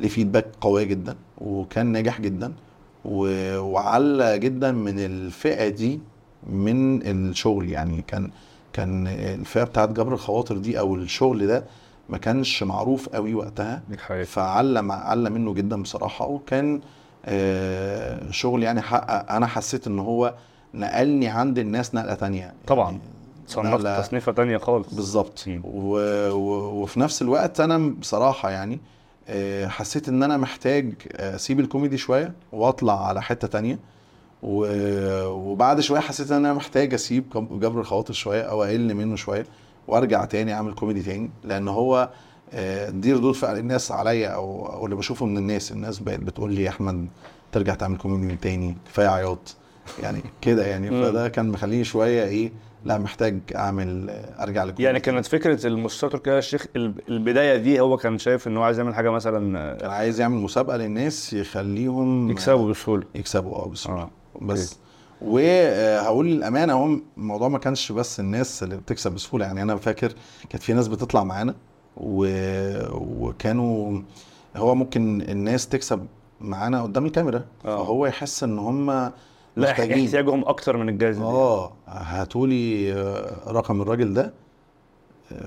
ليه فيدباك قوية جدا وكان ناجح جدا. وعلى جدا من الفئة دي من الشغل يعني. كان كان الفئة بتاعت جبر الخواطر دي أو الشغل ده ما كانش معروف قوي وقتها فعلى على منه جدا بصراحة وكان آه، شغل يعني حقق أنا حسيت إن هو نقلني عند الناس نقلة تانية طبعا. يعني صنفت نقلة- تصنيفة تانية خالص بالظبط. وفي نفس الوقت أنا بصراحة يعني آه، حسيت إن أنا محتاج أسيب الكوميدي شوية وأطلع على حتة تانية. وبعد شوية حسيت إن أنا محتاج أسيب جبر الخواطر شوية أو أقل منه شوية وأرجع تاني أعمل كوميدي تاني لأن هو آه، دي ردود فعل الناس عليا أو أو اللي بشوفه من الناس. الناس بقت بتقول لي يا أحمد ترجع تعمل كوميدي تاني كفاية عياط يعني كده يعني. فده كان مخليني شوية إيه لا محتاج أعمل أرجع لكل يعني كانت فكرة المستشار تركي آل الشيخ الب- البداية دي هو كان شايف إن هو عايز يعمل حاجة مثلا آه، كان عايز يعمل مسابقة للناس يخليهم يكسبوا بسهولة. يكسبوا آه بسهولة. آه. بس. وهقول للأمانة هو الموضوع ما كانش بس الناس اللي بتكسب بسهولة. يعني أنا فاكر كانت في ناس بتطلع معانا و... وكانوا هو ممكن الناس تكسب معانا قدام الكاميرا. آه. فهو يحس إن هم لا محتاجين. احتياجهم أكتر من الجائزه آه هاتولي آه، رقم الراجل ده.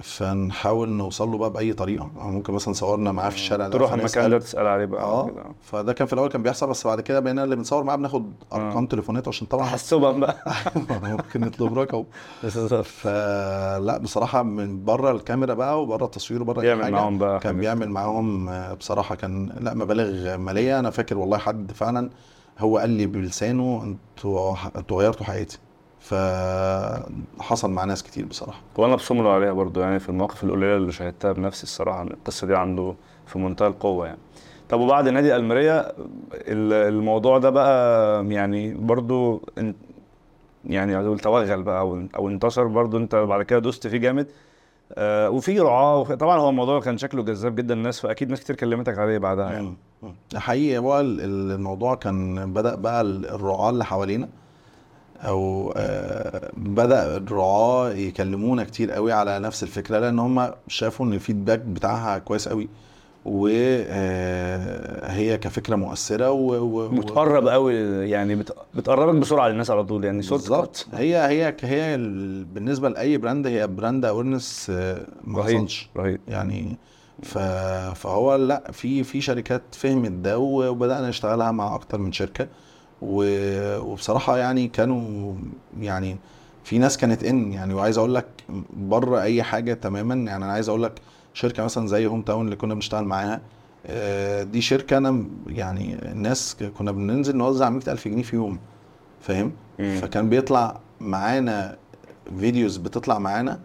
فنحاول نوصل له بقى بأي طريقة. ممكن مثلا صورنا معاه في الشارع تروح. المكان ده تسال عليه بقى. آه كده. فده كان في الأول كان بيحصل بس بعد كده بقينا اللي بنصور معاه بناخد أرقام تليفونات عشان طبعا تحسبا بقى. ممكن نطلب رقم. فلا بصراحة من بره الكاميرا بقى وبره التصوير وبره يعمل حاجة معاهم بقى كان. بيعمل معاهم آه، بصراحة كان لا مبالغ مالية. أنا فاكر والله حد فعلا هو قال لي بلسانه أنتوا أنتوا غيرتوا حياتي. فحصل مع ناس كتير بصراحة. وأنا بصمله عليها برضو يعني في المواقف القليلة اللي شاهدتها بنفسي الصراحة القصة دي عنده في منتهى القوة يعني. طب وبعد نادي الماريا ال- الموضوع ده بقى يعني برضو يعني أقول توغل بقى أو انتشر برضو أنت بعد كده دوست فيه جامد. آه وفي رعاة وفي طبعا هو الموضوع كان شكله جذاب جدا الناس فاكيد ناس كتير كلمتك عليه بعدها يعني. حقيقي هو ال- الموضوع كان بدأ بقى ال- الرعاة اللي حوالينا. أو آه، بدأ الرعاة يكلمونا كتير قوي على نفس الفكرة لأن هم شافوا إن الفيدباك بتاعها كويس قوي وهي كفكرة مؤثرة و... و... و- بتقرب قوي يعني بت... بتقربك بسرعة للناس على طول يعني صوت بالظبط. هي هي هي ال- بالنسبة لأي brand هي brand awareness ما رهيب حصلش. رهيب. يعني ف... فهو لأ في في شركات فهمت ده وبدأنا نشتغلها مع أكتر من شركة. و... وبصراحة يعني كانوا يعني في ناس كانت ان يعني وعايز أقول لك بره أي حاجة تماما يعني أنا عايز أقول لك شركة مثلا زي هوم تاون اللي كنا بنشتغل معاها آه، دي شركة أنا يعني الناس كنا بننزل نوزع 100000 جنيه في يوم فاهم. فكان بيطلع معانا videos بتطلع معانا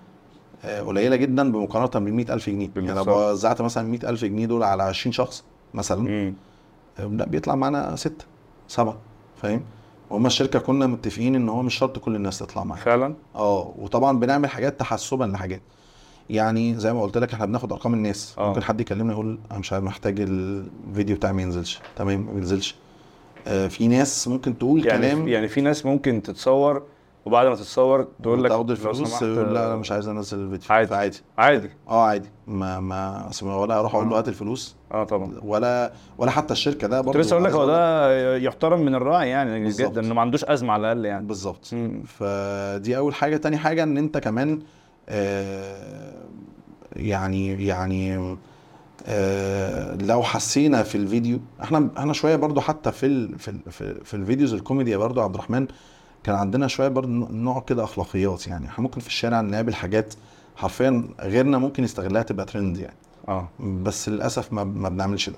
آه، قليلة جدا بمقارنة بال 100000 جنيه يعني لو. وزعت مثلا 100000 جنيه دول على 20 شخص مثلا. آه، لا بيطلع معانا ستة سبعة فاهم؟ وهما الشركة كنا متفقين إن هو مش شرط كل الناس تطلع معانا. فعلا؟ آه وطبعا بنعمل حاجات تحسبا لحاجات. يعني زي ما قلت لك إحنا بناخد أرقام الناس. آه. ممكن حد يكلمنا يقول أنا مش عارف محتاج الفيديو بتاعي ما ينزلش. تمام؟ ما بينزلش. آه، في ناس ممكن تقول يعني كلام يعني في ناس ممكن تتصور وبعد ما تتصور تقول لك تاخد لو الفلوس يقول لا أنا مش عايز انزل الفيديو. عادي. فعادي. عادي. آه عادي. ما ما أصل ولا أروح أقول له آه. هات الفلوس. آه طبعا. ولا ولا حتى الشركة ده برضه لسه أقول لك هو ده يحترم من الراعي يعني بالظبط. جدا إنه ما عندوش أزمة على الأقل يعني. بالظبط. فدي أول حاجة. تاني حاجة إن أنت كمان آه يعني يعني آه لو حسينا في الفيديو إحنا إحنا شوية برضو حتى في ال في ال في, في الفيديوز الكوميديا برضو عبد الرحمن كان عندنا شوية برضو نوع كده أخلاقيات يعني. إحنا ممكن في الشارع نقابل حاجات حرفيا غيرنا ممكن يستغلها تبقى ترند يعني. آه. بس للأسف ما, ما بنعملش ده.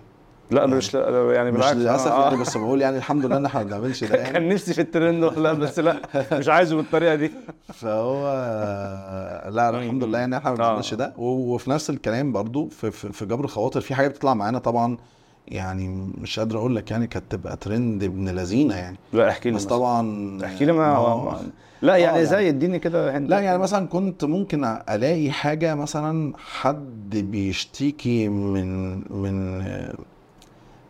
لا يعني- مش لا يعني مش بالعكس. للأسف آه. يعني بس بقول يعني الحمد لله إن إحنا ما بنعملش ده يعني. كان نفسي في الترند والله بس لا مش عايزه بالطريقة دي. فهو لا الحمد لله يعني إحنا ما آه. بنعملش ده. وفي نفس الكلام برضو في, في, في جبر الخواطر في حاجة بتطلع معانا طبعا. يعني مش قادر أقول لك يعني كانت تبقى ترند ابن لذينة يعني. لا احكي لي بس. طبعا احكي لي ما, هو- ما لا يعني آه، زي اديني كده لا يعني مثلا كنت ممكن ألاقي حاجة مثلا حد بيشتكي من من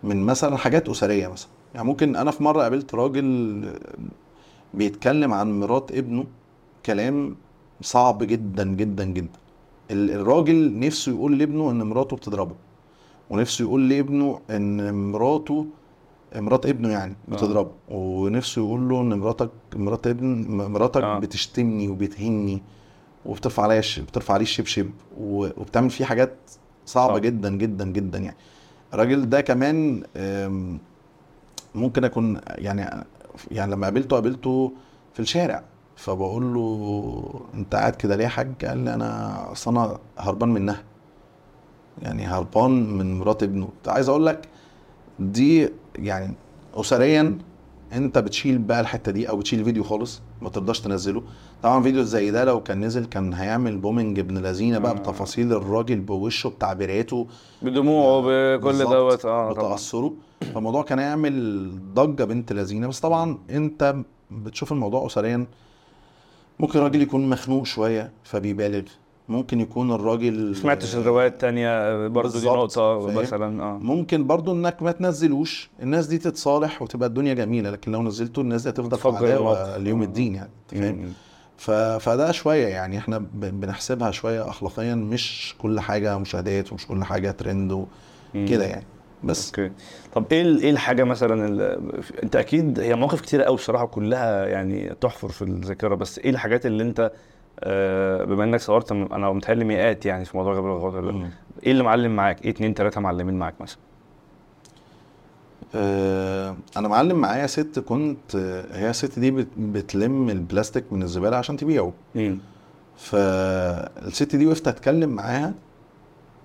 من مثلا حاجات أسرية مثلا. يعني ممكن أنا في مرة قابلت راجل بيتكلم عن مرات ابنه كلام صعب جدا جدا جدا. ال- الراجل نفسه يقول لابنه إن مراته بتضربه. ونفسه يقول لابنه إن مراته مرات ابنه يعني آه. بتضربه ونفسه يقول له إن مراتك مرات ابن مراتك آه. بتشتمني وبتهني وبترفع عليا بترفع عليه الشبشب وبتعمل فيه حاجات صعبة صعب. جدا جدا جدا يعني الراجل ده كمان ممكن أكون يعني يعني لما قابلته قابلته في الشارع فبقول له أنت قاعد كده ليه يا حاج قال لي أنا أصل أنا هربان منها يعني هربان من مرات ابنه. عايز أقول لك دي يعني اسريا أنت بتشيل بقى الحتة دي أو بتشيل الفيديو خالص ما ترضاش تنزله. طبعا فيديو زي ده لو كان نزل كان هيعمل بومنج ابن لذينة بقى آه. بتفاصيل الراجل بوشه بتعبيراته. بدموعه بكل بالظبط، دوت. آه طبعا. بتأثره. فالموضوع كان هيعمل ضجة بنت لذينة. بس طبعا أنت بتشوف الموضوع اسريا. ممكن الراجل يكون مخنوق شوية فبيبالغ. ممكن يكون الراجل سمعتش الروايات تانية برضه دي نقطة؟ مثلا آه ممكن برضو إنك ما تنزلوش الناس دي تتصالح وتبقى الدنيا جميلة لكن لو نزلته الناس دي هتفضل في عداوه الموقف. ليوم آه. الدين يعني فاهم. فده شوية يعني إحنا. بنحسبها شوية اخلاقيا مش كل حاجة مشاهدات ومش كل حاجة ترند. وكده يعني بس أوكي طب إيه إيه الحاجة مثلا أنت أكيد هي مواقف كتيرة قوي بصراحة كلها يعني تحفر في الذاكرة بس إيه الحاجات اللي أنت آه، بما إنك صورت أنا متهيألي مئات يعني في موضوع جبل الغوطه. إيه اللي معلم معاك؟ إيه اتنين تلاتة معلمين معاك مثلا؟ آه، أنا معلم معايا ست كنت آه، هي الست دي بت... بتلم البلاستيك من الزبالة عشان تبيعه امم فالست دي وقفت أتكلم معاها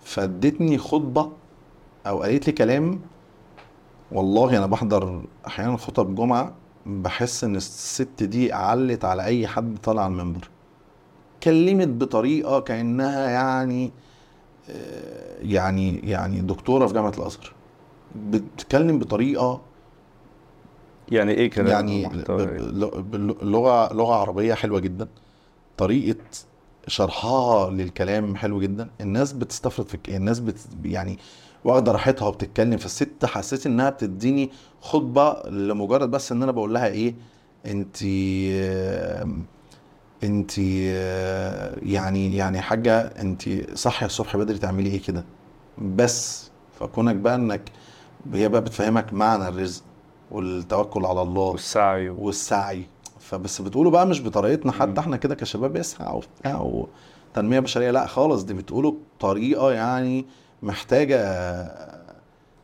فادتني خطبة أو قالت لي كلام والله أنا بحضر أحيانا خطب جمعة بحس إن الست دي علت على أي حد طالع على المنبر كلمت بطريقة كأنها يعني آه، يعني يعني دكتورة في جامعة الأزهر بتتكلم بطريقة يعني إيه كده؟ يعني إيه؟ لغه لغة عربية حلوة جدا طريقة شرحها للكلام حلو جدا الناس بتستفرد في الناس بت يعني واخدة راحتها وبتتكلم فالست حسيت إنها بتديني خطبة لمجرد بس إن أنا بقول لها إيه انت انت يعني يعني حاجة انت صاحية الصبح بدري تعملي إيه كده بس فكونك بقى انك هي بقى بتفهمك معنى الرزق والتوكل على الله والسعي. والسعي فبس بتقولوا بقى مش بطريقتنا حتى إحنا كده كشباب يسعى وبتاع وتنميه بشرية لا خالص دي بتقولوا بطريقة يعني محتاجة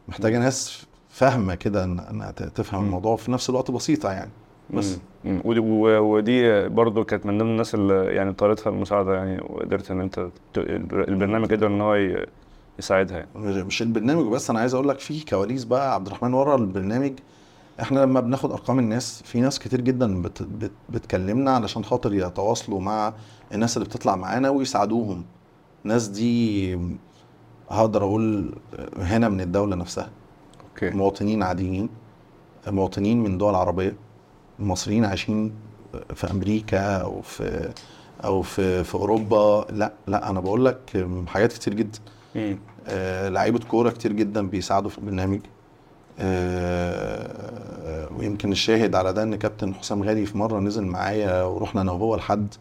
محتاجة ناس فاهمة كده إنها تفهم. الموضوع في نفس الوقت بسيطة يعني بس مم. ودي, برضو كانت من ضمن الناس اللي يعني طالتها المساعدة يعني وقدرت إن أنت. البرنامج قدر إن هو. يساعدها يعني. مش البرنامج بس أنا عايز أقول لك في كواليس بقى عبد الرحمن ورا البرنامج. إحنا لما بناخد أرقام الناس في ناس كتير جدا بت بت بتكلمنا علشان خاطر يتواصلوا مع الناس اللي بتطلع معانا ويساعدوهم. الناس دي هقدر أقول هنا من الدولة نفسها. أوكي. مواطنين عاديين مواطنين من دول عربية. مصريين عايشين في أمريكا أو في أو في في أوروبا. لا لا أنا بقول لك حاجات كتير جدا. آه، لعيبة كورة كتير جدا بيساعدوا في البرنامج. آه، ويمكن الشاهد على ده إن كابتن حسام غالي في مرة نزل معايا ورحنا أنا وهو لحد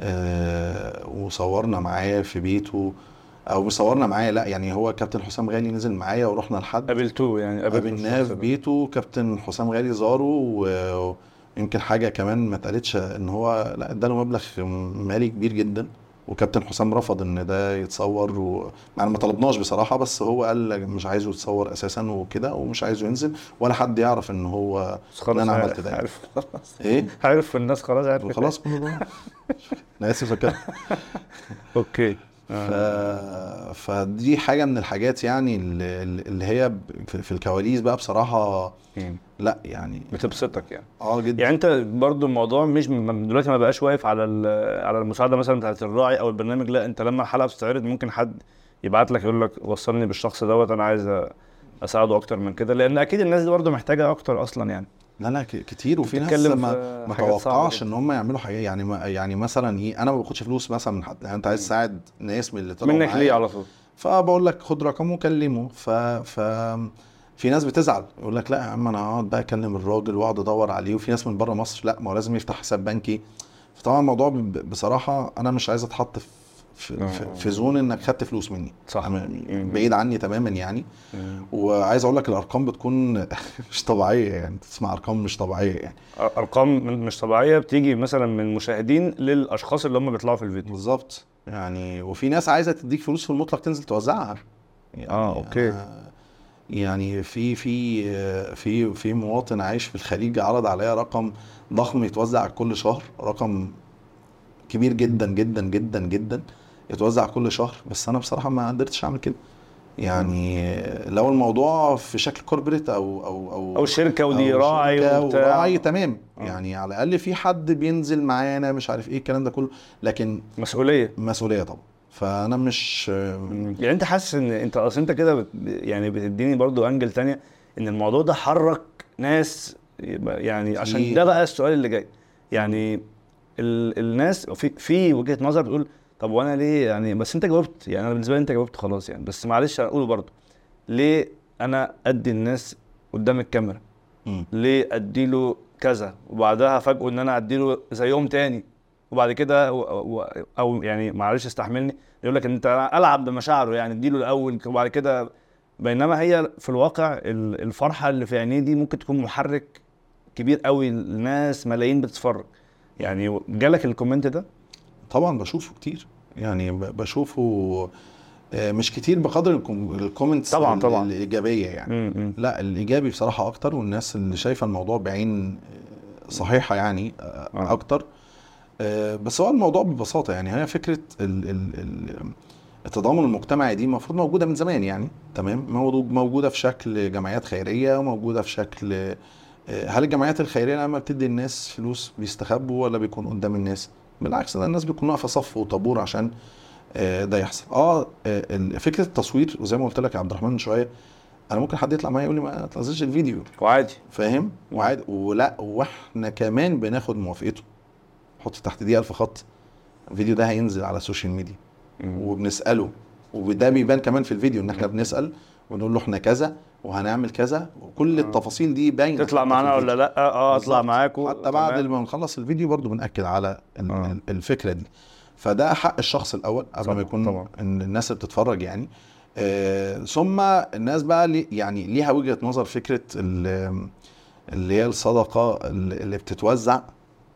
آه، وصورنا معاه في بيته. أو صورنا معاه لا يعني هو كابتن حسام غالي نزل معايا ورحنا لحد. قابلتوه يعني قابلناه في. بيته كابتن حسام غالي زاره و- ويمكن حاجة كمان ما اتقالتش إن هو لأ إداله مبلغ مالي كبير جدا وكابتن حسام رفض إن ده يتصور و... يعني ما طلبناش بصراحة بس هو قال مش عايزه يتصور أساسا وكده ومش عايزه ينزل ولا حد يعرف إن هو خلاص أنا عارف- عملت ده. عارف خلاص. إيه؟ عارف الناس خلاص عارف. ده أنا آسف يا أوكي ف... آه. فدي حاجة من الحاجات يعني اللي, اللي هي في الكواليس بقى بصراحة مم. لا يعني بتبسطك يعني آه جدا يعني انت برضو الموضوع مش دلوقتي ما بقاش واقف على على المساعدة مثلا بتاعت الراعي أو البرنامج لا انت لما الحلقة بتستعرض ممكن حد يبعت لك يقول لك وصلني بالشخص دوت أنا عايز أساعده أكتر من كده لأن أكيد الناس دي برضو محتاجة أكتر أصلا يعني لا لا كتير وفي ناس ما ما توقعش. إن هم يعملوا حاجة يعني ما يعني مثلا إيه أنا ما باخدش فلوس مثلا من حد يعني أنت عايز تساعد ناس من اللي طلعوا منك ليه على طول؟ فبقول لك خد رقمه وكلمه ف ف في ناس بتزعل يقول لك لا يا عم أنا هقعد بقى أكلم الراجل وأقعد أدور عليه وفي ناس من بره مصر لا ما هو لازم يفتح حساب بنكي. فطبعا الموضوع بصراحة أنا مش عايز أتحط في في, في, في زون إنك خدت فلوس مني. صح. بعيد عني تماما يعني. وعايز أقول لك الأرقام بتكون مش طبيعية يعني. تسمع أرقام مش طبيعية يعني. أرقام مش طبيعية بتيجي مثلا من مشاهدين للأشخاص اللي هم بيطلعوا في الفيديو. بالظبط. يعني وفي ناس عايزة تديك فلوس في المطلق تنزل توزعها. يعني آه، أوكي. أنا- يعني في في في في مواطن عايش في الخليج عرض عليا رقم ضخم يتوزع كل شهر رقم كبير جدا جدا جدا جدا. يتوزع كل شهر بس أنا بصراحة ما قدرتش أعمل كده. يعني لو الموضوع في شكل corporate أو أو أو أو شركة ودي أو راعي شركة وراعي تمام. آه. يعني على الأقل في حد بينزل معانا مش عارف إيه الكلام ده كله. لكن مسؤولية. مسؤولية طبعا. فأنا مش يعني أنت حاسس إن انت أصل أنت كده بت... يعني بتديني برضو angle تانية إن الموضوع ده حرك ناس يعني عشان ده بقى السؤال اللي جاي. يعني ال... الناس في في وجهة نظر بتقول طب وأنا ليه يعني بس أنت جاوبت يعني أنا بالنسبة لي أنت جاوبت خلاص يعني. بس معلش هنقوله برضه ليه أنا أدي الناس قدام الكاميرا. ليه أديله كذا؟ وبعدها فاجئه إن أنا أديله زيهم تاني. وبعد كده و... و... أو يعني معلش استحملني يقول لك أنت ألعب بمشاعره يعني اديله الأول وبعد كده بينما هي في الواقع ال- الفرحة اللي في عينيه دي ممكن تكون محرك كبير قوي لناس ملايين بتتفرج. يعني جالك ال comment ده؟ طبعا بشوفه كتير. يعني بشوفه آه، مش كتير بقدر ال com- ال comments طبعا- طبعا. الإيجابية يعني. امم لا الإيجابي بصراحة أكتر والناس اللي شايفة الموضوع بعين آه، صحيحة يعني آه،. أكتر. بس هو الموضوع ببساطة يعني هي فكرة ال ال ال التضامن المجتمعي دي المفروض موجودة من زمان يعني تمام؟ موجود- موجودة في شكل جمعيات خيرية وموجوده في شكل هل الجمعيات الخيرية لما بتدي الناس فلوس بيستخبوا ولا بيكونوا قدام الناس؟ بالعكس ده الناس بيكون واقفة صف وطابور عشان آه، ده يحصل. آه آه، فكرة التصوير وزي ما قلت لك يا عبد الرحمن من شوية أنا ممكن حد يطلع معايا يقول لي ما تنزلش الفيديو. وعادي. فاهم؟ وعادي. ولا وإحنا كمان بناخد موافقته. حط تحت دي ألف خط. الفيديو ده هينزل على ال social media. وبنسأله. وده بيبان كمان في الفيديو إن إحنا بنسأل ونقول له إحنا كذا. وهنعمل كذا وكل التفاصيل دي باينة تطلع معانا. ولا لأ آه اطلع. معاكم حتى بعد ما نخلص الفيديو برضو بنأكد على ال- آه. ال- الفكرة دي فده حق الشخص الأول قبل ما يكون طبعاً. الناس اللي بتتفرج يعني آه ثم الناس بقى لي يعني ليها وجهة نظر فكرة ال- اللي هي الصدقة اللي بتتوزع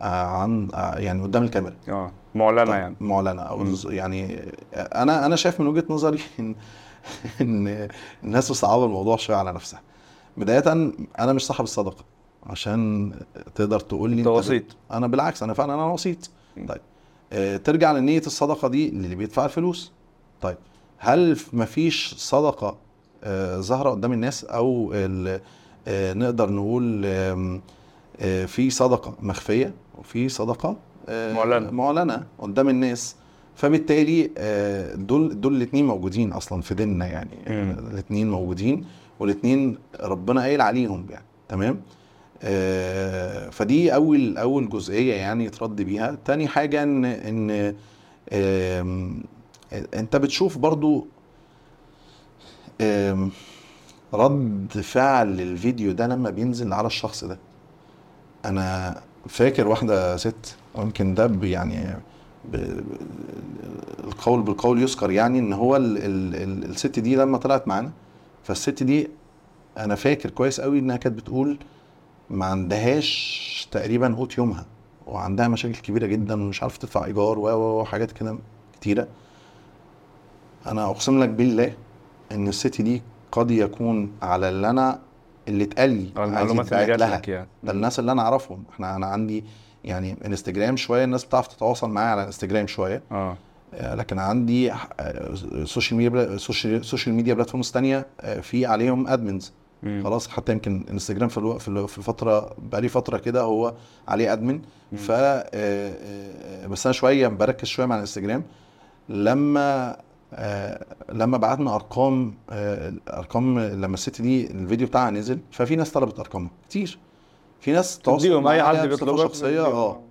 آه عن آه يعني قدام الكاميرا آه معلنة يعني معلنة أو مم. ز- يعني أنا أنا شايف من وجهة نظري إن الناس مصعبة الموضوع شوية على نفسها بداية أنا مش صاحب الصدقة عشان تقدر تقول لي أنت وسيط أنا بالعكس أنا فعلا أنا وسيط. طيب آه ترجع لنية الصدقة دي اللي بيدفع الفلوس طيب هل مفيش صدقة آه ظاهرة قدام الناس أو آه نقدر نقول آه في صدقة مخفية وفي صدقة آه معلنة. معلنة قدام الناس فبالتالي آه دول دول الاثنين موجودين أصلا في ديننا يعني. الاثنين موجودين والاثنين ربنا قايل عليهم يعني. تمام؟ آه، فدي أول أول جزئية يعني يترد بيها. تاني حاجة إن إن أنت بتشوف برضو رد فعل الفيديو ده لما بينزل على الشخص ده. أنا فاكر واحدة ست ويمكن ده يعني القول بالقول يذكر يعني إن هو ال ال ال الست دي لما طلعت معانا فالست دي أنا فاكر كويس قوي إنها كانت بتقول ما عندهاش تقريبا قوت يومها وعندها مشاكل كبيرة جدا ومش عارفة تدفع إيجار و وحاجات كده كتيرة. أنا أقسم لك بالله إن الست دي قد يكون على اللي أنا اللي اتقال لي المعلومات اللي جات لها. يعني. ده الناس اللي أنا أعرفهم. إحنا أنا عندي يعني انستجرام شوية الناس بتعرف تتواصل معايا على انستجرام شوية. آه. آه، لكن عندي آه، social media social social media platforms تانية آه، في عليهم admins مم. خلاص حتى يمكن انستجرام في ألو... في ال- في الفترة بقالي فترة كده هو عليه admin. ف بس أنا شوية بركز شوية مع الإنستجرام. لما آه، لما بعتنا أرقام آه، ارقام لما الست دي الفيديو بتاعها نزل ففي ناس طلبت ارقامها كتير. في ناس تواصلت أي معايا حد بصفة شخصية آه.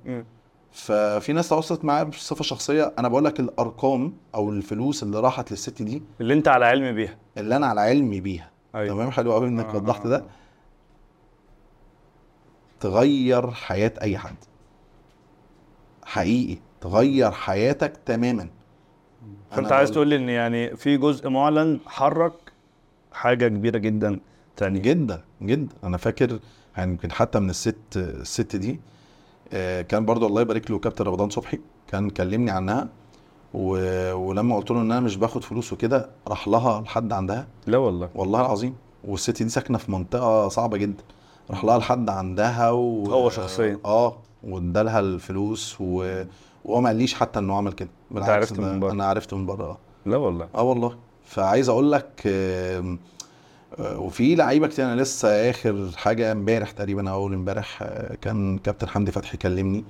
ففي ناس تواصلت معايا بصفة شخصية. أنا بقول لك الأرقام أو الفلوس اللي راحت للست دي اللي أنت على علم بيها. اللي أنا على علمي بيها. أيوه. تمام؟ حلو قوي إنك آه، وضحت آه، ده. آه. تغير حياة أي حد. حقيقي. تغير حياتك تماما. فانت عايز تقول لي إن يعني في جزء معلن حرك حاجة كبيرة جدا تانية. جدا جدا. أنا فاكر يعني يمكن حتى من الست الست دي آه، كان برضو الله يبارك له كابتن رمضان صبحي كان كلمني عنها و... ولما قلت له إن أنا مش باخد فلوس وكده راح لها لحد عندها. لا والله. والله العظيم. والست دي ساكنة في منطقة صعبة جدا. راح لها لحد عندها و... هو شخصيا. آه وادالها الفلوس و... وهو ما قاليش حتى إنه عمل كده. بالعكس عرفت من بره. أنا عرفت من بره آه. لا والله. آه والله. فعايز أقول لك آه، وفي لعيبة كتير أنا لسه آخر حاجة امبارح تقريبا أو أول امبارح آه، كان كابتن حمدي فتحي كلمني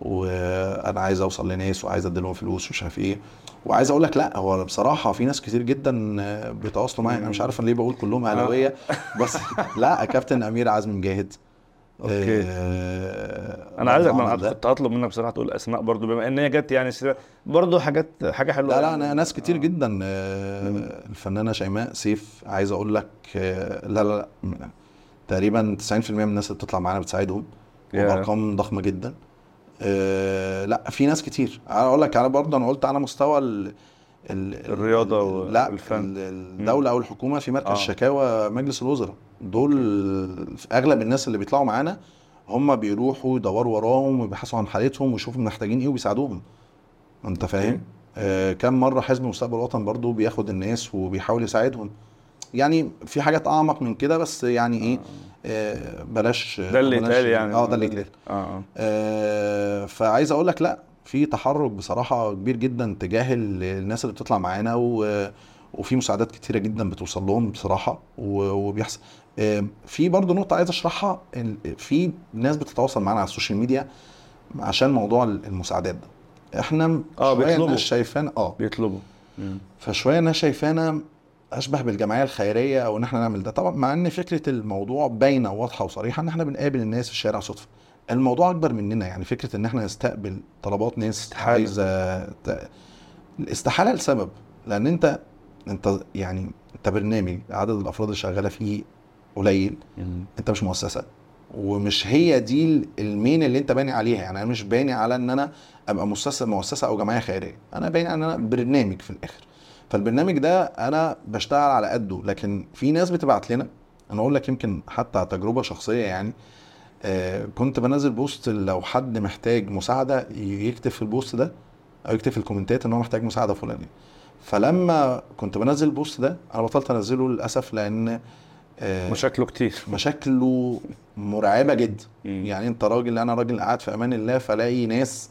وأنا عايز أوصل لناس وعايز اديلهم فلوس ومش عارف إيه. وعايز أقول لك لا هو بصراحة في ناس كتير جدا آه، بيتواصلوا معايا أنا مش عارف أنا ليه بقول كلهم أهلاوية بس لا كابتن أمير عزمي مجاهد أوكي آه، أنا عايزك ده. كنت هطلب منك بصراحة تقول أسماء برضو بما إن هي جت يعني برضو حاجات حاجة حلوة لا لا. أنا ناس كتير آه. جدا آه، الفنانة شيماء سيف عايز أقول لك آه، لا لا لا تقريبا 90% من الناس اللي بتطلع معانا بتساعدهم يا. وبارقام ضخمة جدا آه، لا في ناس كتير أنا أقول لك أنا برضه أنا قلت على مستوى ال ال الرياضة ال- لا والفن. ال- الدولة أو الحكومة في مركز آه. شكاوى مجلس الوزراء. دول أغلب الناس اللي بيطلعوا معانا هم بيروحوا يدوروا وراهم ويبحثوا عن حالتهم ويشوفوا محتاجين إيه وبيساعدوهم. أنت فاهم. آه كم مرة حزب مستقبل الوطن برضو بياخد الناس وبيحاول يساعدهم. يعني في حاجات أعمق من كده بس يعني إيه آه. بلاش ده اللي يتقال يعني. آه ده اللي يتقال. آه آه. آه فعايز أقول لك لا في تحرك بصراحة كبير جدا تجاه ال- الناس اللي بتطلع معانا و وفي مساعدات كتيرة جدا بتوصل لهم بصراحة و- وبيحصل. في برضه نقطة عايز أشرحها في ناس بتتواصل معانا على السوشيال ميديا عشان موضوع المساعدات ده. إحنا شوية بيطلبوا. شايفانا آه. بيطلبوا. مم. فشوية الناس شايفانا أشبه بالجمعية الخيرية أو إن إحنا نعمل ده. طبعا مع إن فكرة الموضوع باينة وواضحة وصريحة إن إحنا بنقابل الناس في الشارع صدفة. الموضوع أكبر مننا يعني فكرة إن إحنا نستقبل طلبات ناس. عايزة الاستحاله لسبب لأن أنت أنت يعني أنت برنامج عدد الأفراد اللي شغالة فيه قليل. أنت مش مؤسسة ومش هي دي المين اللي أنت باني عليها يعني أنا مش باني على إن أنا أبقى مؤسسة مؤسسة أو جمعية خيرية أنا باني على إن أنا برنامج في الآخر فالبرنامج ده أنا بشتغل على قده لكن في ناس بتبعت لنا أنا أقول لك يمكن حتى تجربة شخصية يعني آه كنت بنزل post لو حد محتاج مساعدة يكتب في ال post ده أو يكتب في الكومنتات إن هو محتاج مساعدة فلانية. فلما كنت بنزل ال post ده أنا بطلت أنزله للأسف لأن آه مشاكله كتير. مشاكله مرعبة جدا. يعني أنت راجل أنا راجل قاعد في أمان الله فلاقي ناس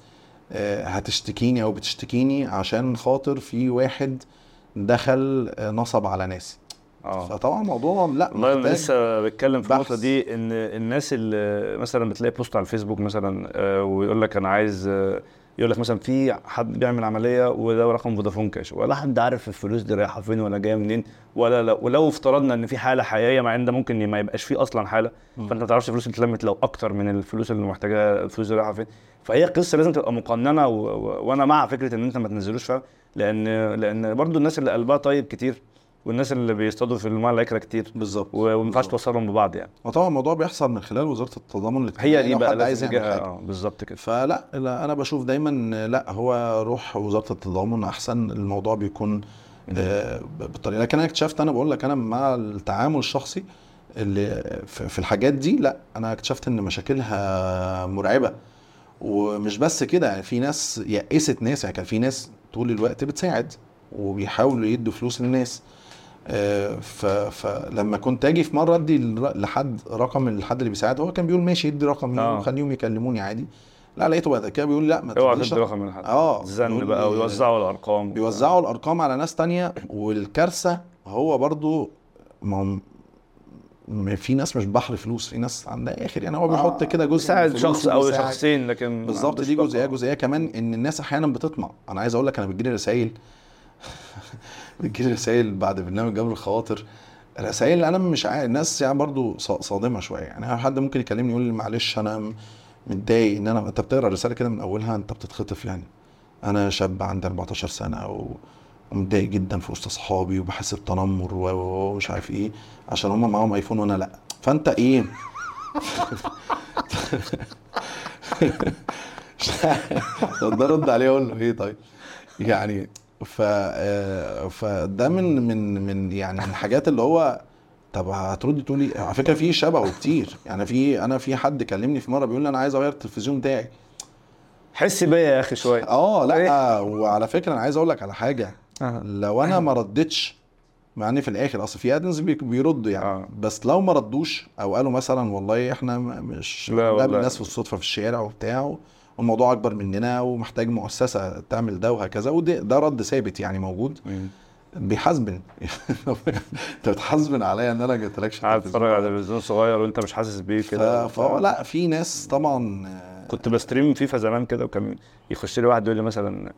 آه، هتشتكيني أو بتشتكيني عشان خاطر في واحد دخل آه، نصب على ناس آه فطبعا الموضوع لا والله أنا لسه بتكلم في. النقطة دي إن الناس اللي مثلا بتلاقي بوست على الفيسبوك مثلا آه، ويقول لك أنا عايز آه، يقول لك مثلا في حد بيعمل عملية وده رقم فودافون كاش ولا حد عارف الفلوس دي رايحة فين ولا جاية منين ولا لو ولو افترضنا إن في حالة حقيقية مع إن ده ممكن ما يبقاش فيه أصلا حالة. فأنت ما تعرفش الفلوس اللي اتلمت لو أكتر من الفلوس اللي محتاجاها الفلوس دي رايحة فين فهي قصة لازم تبقى مقننة. وأنا مع فكرة إن أنت ما تنزلوش فعلا لأن لأن برضو الناس اللي قلبها طيب كتير والناس اللي بيصطادوا في الماء الأكلة كتير. بالظبط. وما ينفعش. توصلهم ببعض يعني. وطبعا الموضوع بيحصل من خلال وزارة التضامن الاجتماعي. هي دي بقى عايز آه بالظبط كده. فلا لا أنا بشوف دايما لا هو روح وزارة التضامن أحسن الموضوع بيكون آه، بالطريقة. لكن أنا اكتشفت أنا بقول لك أنا مع التعامل الشخصي اللي في الحاجات دي لا أنا اكتشفت إن مشاكلها مرعبة. ومش بس كده يعني في ناس يأست ناس يعني كان في ناس طول الوقت بتساعد وبيحاولوا يدوا فلوس للناس. فلما كنت أجي في مرة ادي لحد رقم الحد اللي بيساعد هو كان بيقول ماشي ادي رقم آه. وخليهم يكلموني عادي. لا لقيته بعد كده بيقول لا ما اوعى تدي رقم من حد آه يقول بقى ويوزعوا الأرقام. بيوزعوا الأرقام على ناس تانية والكارثة هو برضو ما هو م- في ناس مش بحر فلوس في ناس عندها اخر يعني هو بيحط كده جزء ساعد شخص أو. شخصين لكن ما بالظبط دي. جزئية. جزئية كمان إن الناس أحيانا بتطمع. أنا عايز أقول لك أنا بتجيلي رسائل. بتجيلي رسائل بعد برنامج جبر الخواطر. رسائل أنا مش عارف الناس يعني برضو صادمة شوية. يعني حد ممكن يكلمني يقول لي معلش أنا متضايق إن أنا أنت بتقرأ الرسالة كده من أولها؟ أنت بتتخطف يعني. أنا شاب عندي 14 سنة و... ومتضايق جدا في وسط أصحابي وبحس بتنمر ومش عارف إيه عشان هم معاهم آيفون وأنا لأ. فأنت إيه؟ طب ده رد عليه أقول له إيه طيب؟ يعني ف آه، فده من من من يعني من الحاجات اللي هو طب هتردي تقولي على فكرة في شبهه كتير يعني في أنا في حد كلمني في مرة بيقول لي أنا عايز أغير التلفزيون بتاعي حس بيا يا أخي شوية آه لأ إيه؟ وعلى فكرة أنا عايز أقول لك على حاجة آه. لو أنا ما ردتش مع ان في الآخر أصل في admins بي- بيردوا يعني آه. بس لو ما ردوش أو قالوا مثلا والله إحنا مش لا والله. ناس في الصدفه في الشارع وبتاع والموضوع أكبر مننا ومحتاج مؤسسة تعمل ده وهكذا وده ده رد ثابت يعني موجود. بيحاسبن أنت بتحاسبن عليا إن أنا ما جبتلكش قاعد التلفزيون. تتفرج على تلفزيون صغير وأنت مش حاسس بيه ف- كده فهو لا في ناس طبعا آه، كنت ب stream فيفا زمان كده وكان يخش لي واحد يقول لي مثلا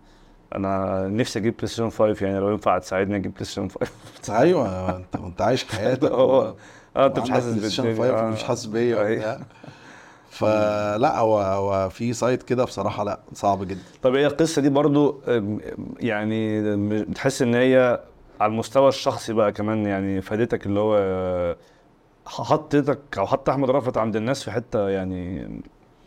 أنا نفسي أجيب بلاي ستيشن 5 يعني لو ينفع تساعدني أجيب بلاي ستيشن 5 أيوه أنت أنت عايش حياتك. آه أنت مش وعندك حاسس بلاي ستيشن بالدنيا. 5 آه. ومش حاسس بيا فلا هو هو في side كده بصراحة لا صعب جدا. طب هي القصة دي برضو يعني بتحس إن هي على المستوى الشخصي بقى كمان يعني فادتك اللي هو آه، حطيتك أو حط أحمد رأفت عند الناس في حتة يعني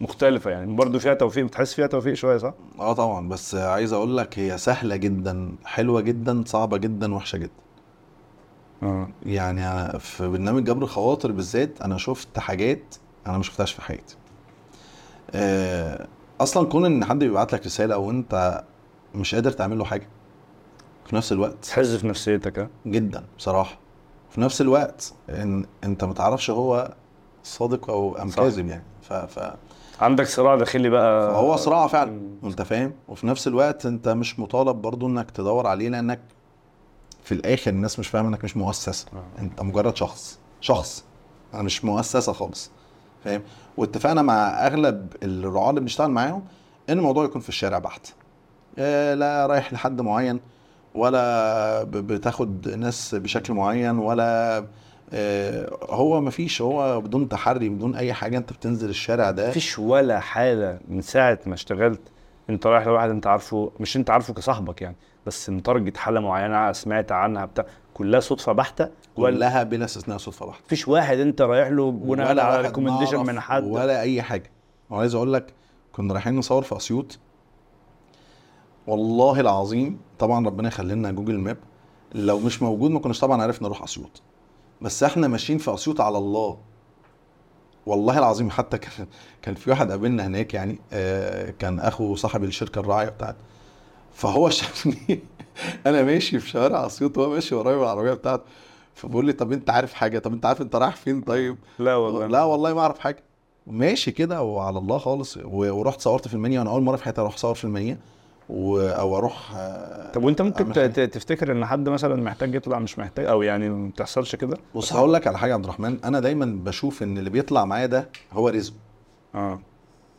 مختلفة يعني برضو فيها توفيق بتحس فيها توفيق شوية صح؟ آه طبعا بس عايز أقول لك هي سهلة جدا حلوة جدا صعبة جدا وحشة جدا. آه. يعني في برنامج جبر الخواطر بالذات أنا شفت حاجات أنا ما شفتهاش في حياتي آه، أصلا كون إن حد بيبعت لك رسالة وانت مش قادر تعمل له حاجة في نفس الوقت تحز في نفسيتك ها؟ جدا بصراحة في نفس الوقت إن أنت ما تعرفش هو صادق أو أم. كاذب يعني ف... ف... عندك صراع داخلي بقى فهو صراع فعلا. أنت فاهم وفي نفس الوقت أنت مش مطالب برضو إنك تدور عليه لأنك في الآخر الناس مش فاهمة إنك مش مؤسسة آه. أنت مجرد شخص شخص أنا مش مؤسسة خالص فاهم؟ واتفقنا مع أغلب الرعاة اللي بنشتغل معاهم إن الموضوع يكون في الشارع بحت. آه، لا رايح لحد معين ولا بتاخد ناس بشكل معين ولا آه، هو مفيش هو بدون تحري بدون أي حاجة أنت بتنزل الشارع ده. مفيش ولا حالة من ساعة ما اشتغلت أنت رايح لواحد أنت عارفه مش أنت عارفه كصاحبك يعني. بس مت target حالة معينة سمعت عنها بتاع كلها صدفة بحتة كلها بلا استثناء صدفة بحتة. مفيش واحد أنت رايح له بناء على recommendation من حد؟ ولا أي حاجة. وعايز أقول لك كنا رايحين نصور في أسيوط. والله العظيم طبعا ربنا يخلي لنا جوجل ماب. لو مش موجود ما كناش طبعا عرفنا نروح أسيوط. بس إحنا ماشيين في أسيوط على الله. والله العظيم حتى كان كان في واحد قابلنا هناك يعني آه، كان أخو صاحب الشركة الراعية بتاعت فهو شافني. أنا ماشي في شوارع أسيوط وهو ماشي ورايا بالعربيه بتاعته. فبقول لي طب أنت عارف حاجة؟ طب أنت عارف أنت رايح فين طيب؟ لا والله. لا والله ما أعرف حاجة. ماشي كده وعلى الله خالص. ورحت صورت في المنيا. وأنا أول مرة في حياتي أروح أصور في المنيا. و... أو أروح آه، طب وأنت ممكن تفتكر إن حد مثلا محتاج يطلع مش محتاج؟ أو يعني ما بتحصلش كده؟ بص هقول لك على حاجة يا عبد الرحمن. أنا دايما بشوف إن اللي بيطلع معايا ده هو رزق آه.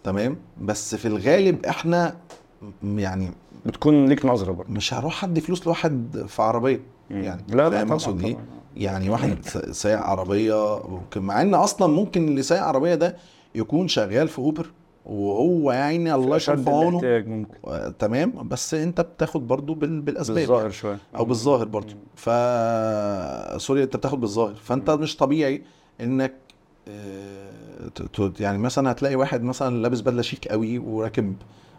تمام؟ بس في الغالب إحنا يعني بتكون ليك نظرة برضه. مش هروح أدي فلوس لواحد في عربية. مم. يعني لا لا أقصد إيه. يعني واحد سايق عربية ممكن مع إن أصلا ممكن اللي سايق عربية ده يكون شغال في أوبر وهو يا عيني الله يكون في عونه تمام بس أنت بتاخد برضو بال... بالأسباب بالظاهر شوية. أو بالظاهر برضو ف سوري أنت بتاخد بالظاهر. فأنت مش طبيعي إنك آه، ت- ت- يعني مثلا هتلاقي واحد مثلا لابس بدلة شيك قوي وراكب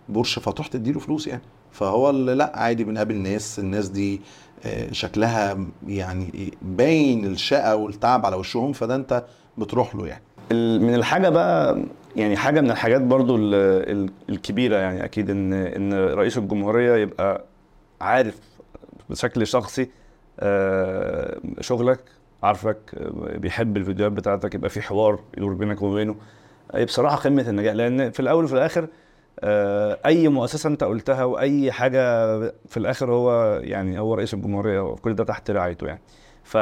بورش فتروح تديله فلوس يعني. فهو لا عادي بنقابل ناس الناس دي آه، شكلها يعني باين الشقة والتعب على وشهم فده انت بتروح له يعني. من الحاجة بقى يعني حاجة من الحاجات برضو ال- ال- الكبيرة يعني أكيد إن إن رئيس الجمهورية يبقى عارف بشكل شخصي آه، شغلك عارفك بيحب الفيديوهات بتاعتك يبقى في حوار يدور بينك وبينه. آه، بصراحة قمة النجاح لأن في الأول وفي الآخر أي مؤسسة أنت قلتها وأي حاجة في الآخر هو يعني هو رئيس الجمهورية وكل ده تحت رعايته يعني. ف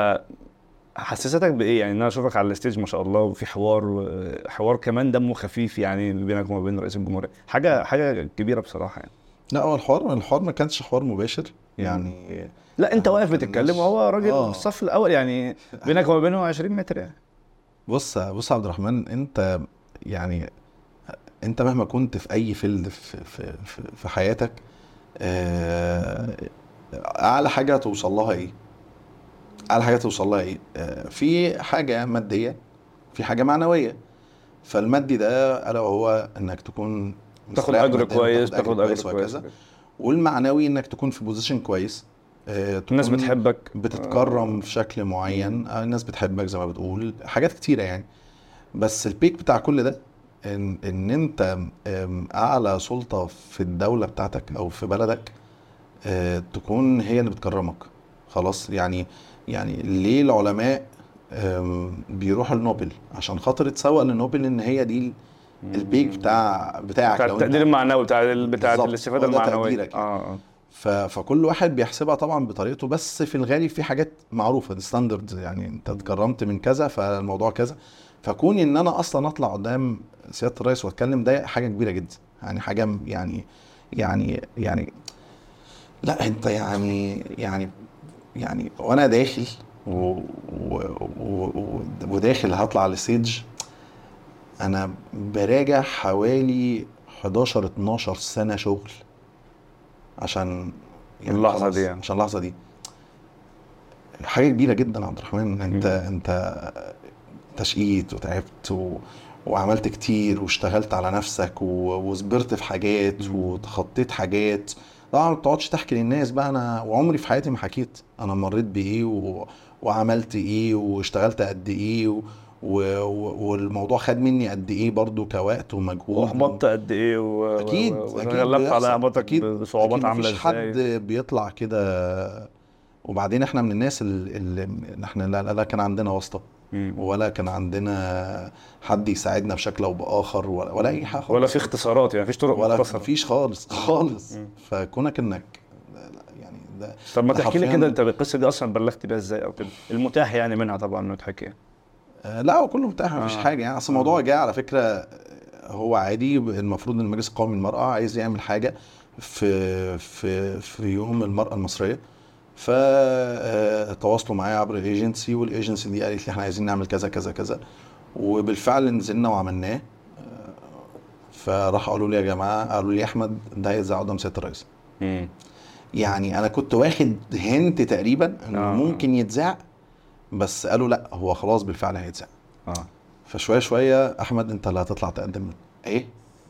حسستك بإيه؟ يعني إن أنا أشوفك على ال stage ما شاء الله وفي حوار حوار كمان دمه خفيف يعني بينك وما بين رئيس الجمهورية. حاجة حاجة كبيرة بصراحة يعني. لا هو الحوار الحوار ما كانش حوار مباشر يعني. لا أنت آه، واقف بتتكلم وهو راجل آه. في الصف الأول يعني بينك وما بينه 20 متر يعني. بص بص يا عبد الرحمن أنت يعني انت مهما كنت في اي field في في في, في حياتك آه، اعلى حاجة توصل لها إيه؟ اعلى حاجة توصل لها إيه؟ آه، في حاجة مادية في حاجة معنوية. فالمادي ده الا وهو انك تكون تاخد أجر كويس تاخد أجر كويس كويس. والمعنوي انك تكون في position كويس آه، الناس بتحبك. بتتكرم في شكل معين. آه، الناس بتحبك زي ما بتقول حاجات كتيرة يعني. بس ال peak بتاع كل ده إن إن أنت أعلى سلطة في الدولة بتاعتك أو في بلدك آه، تكون هي اللي بتكرمك. خلاص يعني يعني ليه العلماء بيروحوا لنوبل؟ عشان خاطر تسوق لنوبل إن هي دي ال peak بتاع بتاعك. بتاع التقدير المعنوي بتاع بتاع الاستفادة المعنوية. تقديرك آه آه. فكل واحد بيحسبها طبعا بطريقته بس في الغالب في حاجات معروفة دي standard يعني. أنت اتكرمت من كذا فالموضوع كذا. فكون إن أنا أصلا أطلع قدام سيادة الرئيس وأتكلم ده حاجة كبيرة جدا. يعني حاجة يعني يعني يعني لا أنت يعني يعني يعني وأنا داخل و... و... و... و... وداخل هطلع على الستيج أنا براجع حوالي 11 12 سنة شغل. عشان اللحظة خلاص، دي يعني. عشان اللحظة دي. حاجة كبيرة جدا عبد الرحمن. أنت أنت تشقيت وتعبت و... وعملت كتير واشتغلت على نفسك و... وصبرت في حاجات وتخطيت حاجات. طبعا ما بتقعدش تحكي للناس بقى أنا وعمري في حياتي ما حكيت أنا مريت بإيه و... وعملت إيه واشتغلت قد إيه و... و... والموضوع خد مني قد إيه برضو كوقت ومجهود. وأحبطت قد إيه و... أكيد و... أكيد وغلبت على. أحباطك أكيد. بصعوبات عاملة مفيش حد إزاي؟ بيطلع كده. وبعدين إحنا من الناس اللي, اللي إحنا لا, لا, لا كان عندنا واسطة. ولا كان عندنا حد يساعدنا بشكل أو بآخر ولا, ولا أي حاجة خالص. ولا في اختصارات يعني مفيش طرق ولا مفيش خالص خالص. مم. فكونك انك يعني ده طب ما تحكي لي كده أنت القصة دي أصلا بلغت بيها إزاي أو كده؟ المتاح يعني منها طبعا انه يتحكي آه، لا هو كله متاح مفيش آه. حاجة. يعني أصل الموضوع جاي على فكرة آه، هو عادي المفروض إن المجلس القومي للمرأة عايز يعمل حاجة في في في يوم المرأة المصرية. فتواصلوا معايا عبر ال agency وال agency دي قالت لي إحنا عايزين نعمل كذا كذا كذا. وبالفعل نزلنا وعملناه. فراح قالوا لي يا جماعة قالوا لي أحمد ده هيتذاع قدام سياده الرئيس يعني أنا كنت واخد hint تقريبا إنه آه. ممكن يتذاع بس قالوا لأ هو خلاص بالفعل هيتذاع آه. فشوية شوية أحمد أنت اللي هتطلع تقدم إيه؟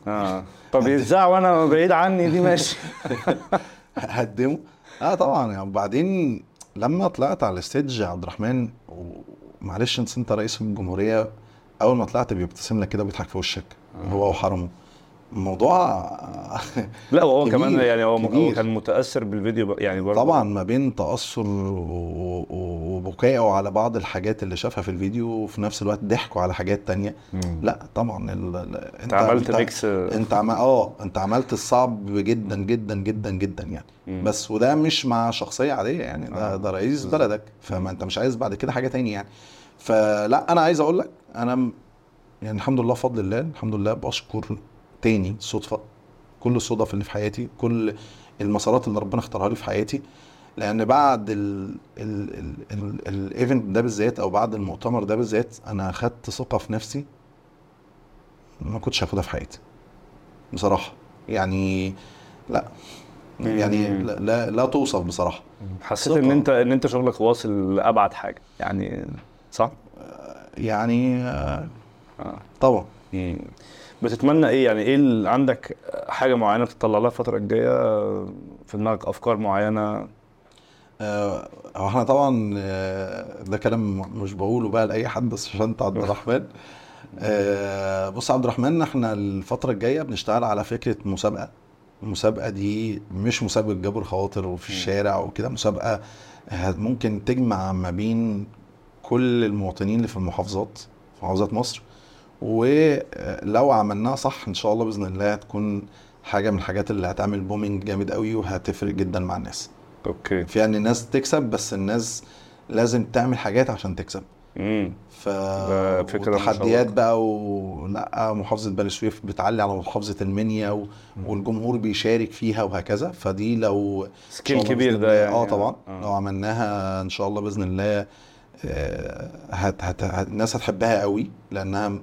آه. طب يتذاع وأنا بعيد عني دي ماشي. هقدمه. آه طبعا. يعني وبعدين لما طلعت على ال stage يا عبد الرحمن ومعلش انت انت رئيس الجمهورية أول ما طلعت بيبتسم لك كده وبيضحك في وشك هو وحرمه. الموضوع لا وهو كمان يعني هو كبير. كان متأثر بالفيديو يعني برضه طبعا ما بين تأثر وبكائه على بعض الحاجات اللي شافها في الفيديو وفي نفس الوقت ضحكوا على حاجات تانية مم. لا طبعا ال... ال- انت عملت mix انت عم... آه انت عملت الصعب جدا جدا جدا جدا يعني مم. بس وده مش مع شخصية عادية يعني ده آه. ده رئيس بلدك فما انت مش عايز بعد كده حاجة تاني يعني فلا أنا عايز أقول لك أنا يعني الحمد لله فضل الله الحمد لله بشكر تاني صدفة كل الصدف اللي في حياتي كل المسارات اللي ربنا اختارها لي في حياتي لأن بعد ال ال ال ال الايفنت ده بالذات أو بعد المؤتمر ده بالذات أنا أخدت ثقة في نفسي ما كنتش هاخدها في حياتي بصراحة يعني لا يعني. لا لا, لا توصف بصراحة حسيت. إن أنت إن أنت شغلك واصل لأبعد حاجة يعني صح؟ يعني آه، آه طبعا مم. بتتمنى إيه؟ يعني إيه اللي عندك حاجة معينة تطلع لها الفترة الجاية في دماغك؟ أفكار معينة؟ آه، هو إحنا طبعا آه، ده كلام مش بقوله بقى لأي حد بس عشان أنت عبد الرحمن. آه، بص عبد الرحمن إحنا الفترة الجاية بنشتغل على فكرة مسابقة. المسابقة دي مش مسابقة جبر خواطر وفي. الشارع وكده مسابقة ممكن تجمع ما بين كل المواطنين اللي في المحافظات في محافظات مصر ولو عملناها صح إن شاء الله بإذن الله هتكون حاجة من الحاجات اللي هتعمل booming جامد قوي وهتفرق جدا مع الناس. أوكي. فيها ان الناس تكسب بس الناس لازم تعمل حاجات عشان تكسب. امم ف الله. بقى ولأ محافظة بني سويف بتعلي على محافظة المنيا و... والجمهور بيشارك فيها وهكذا. فدي لو سكيل كبير ده الله- يعني. آه طبعا. آه. لو عملناها إن شاء الله بإذن الله آه، هت... هت... هت... الناس هتحبها قوي لأنها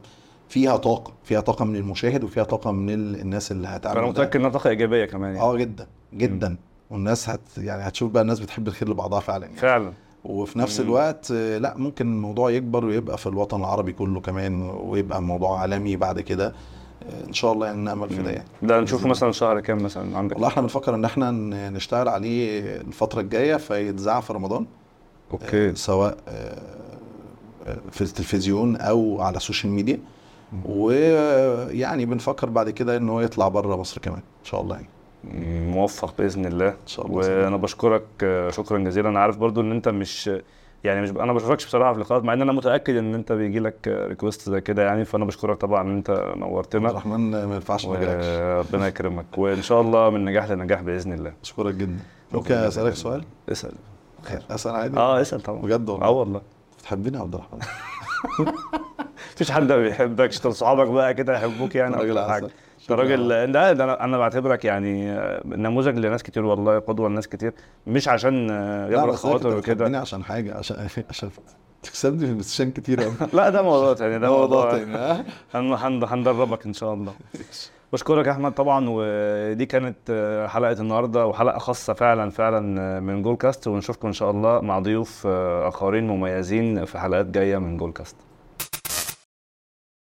فيها طاقة فيها طاقة من المشاهد وفيها طاقة من ال- الناس اللي هتعمل أنا. متأكد إنها طاقة إيجابية كمان يعني. آه جدا جدا. والناس هت يعني هتشوف بقى الناس بتحب الخير لبعضها فعلا يعني. فعلا. وفي نفس. الوقت لأ ممكن الموضوع يكبر ويبقى في الوطن العربي كله كمان ويبقى موضوع عالمي بعد كده. آه، إن شاء الله يعني نامل في ده يعني. ده نشوفه مثلا شهر كام مثلا عندك؟ والله إحنا بنفكر إن إحنا نشتغل عليه الفترة الجاية فيتذاع في رمضان. أوكي. سواء آه، آه، في التلفزيون أو على السوشيال ميديا. ويعني بنفكر بعد كده إن هو يطلع بره مصر كمان إن شاء الله يعني. موفق بإذن الله. إن شاء الله. وأنا بشكرك شكرا جزيلا. أنا عارف برضو إن أنت مش يعني مش أنا ما بشوفكش بصراحة في لقاءات مع إن أنا متأكد إن أنت بيجي لك requests زي كده يعني. فأنا بشكرك طبعا إن أنت نورتنا عبد الرحمن ما ينفعش ما اجيلكش وربنا يكرمك. وإن شاء الله من نجاح لنجاح بإذن الله. اشكرك جدا. ممكن. أسألك سؤال؟ اسأل. خير. أسأل عادي؟ آه اسأل طبعا. بجد والله؟ آه والله. بتحبني يا عبد الرحمن؟ مفيش حد ما بيحبكش طب صحابك بقى كده يحبوك يعني راجل. عسل انت راجل ده, ده أنا أنا بعتبرك يعني نموذج لناس كتير والله قدوة لناس كتير. مش عشان لا يبرق خواطر وكده. عشان حاجة عشان عشان تكسبني في البلايستيشن كتير قوي لا ده موضوع تاني ده موضوع تاني هندربك إن شاء الله. بشكرك يا أحمد طبعا ودي كانت حلقة النهارده وحلقة خاصة فعلا فعلا من جول كاست ونشوفكم إن شاء الله مع ضيوف آه، آخرين مميزين في حلقات جاية من جول كاست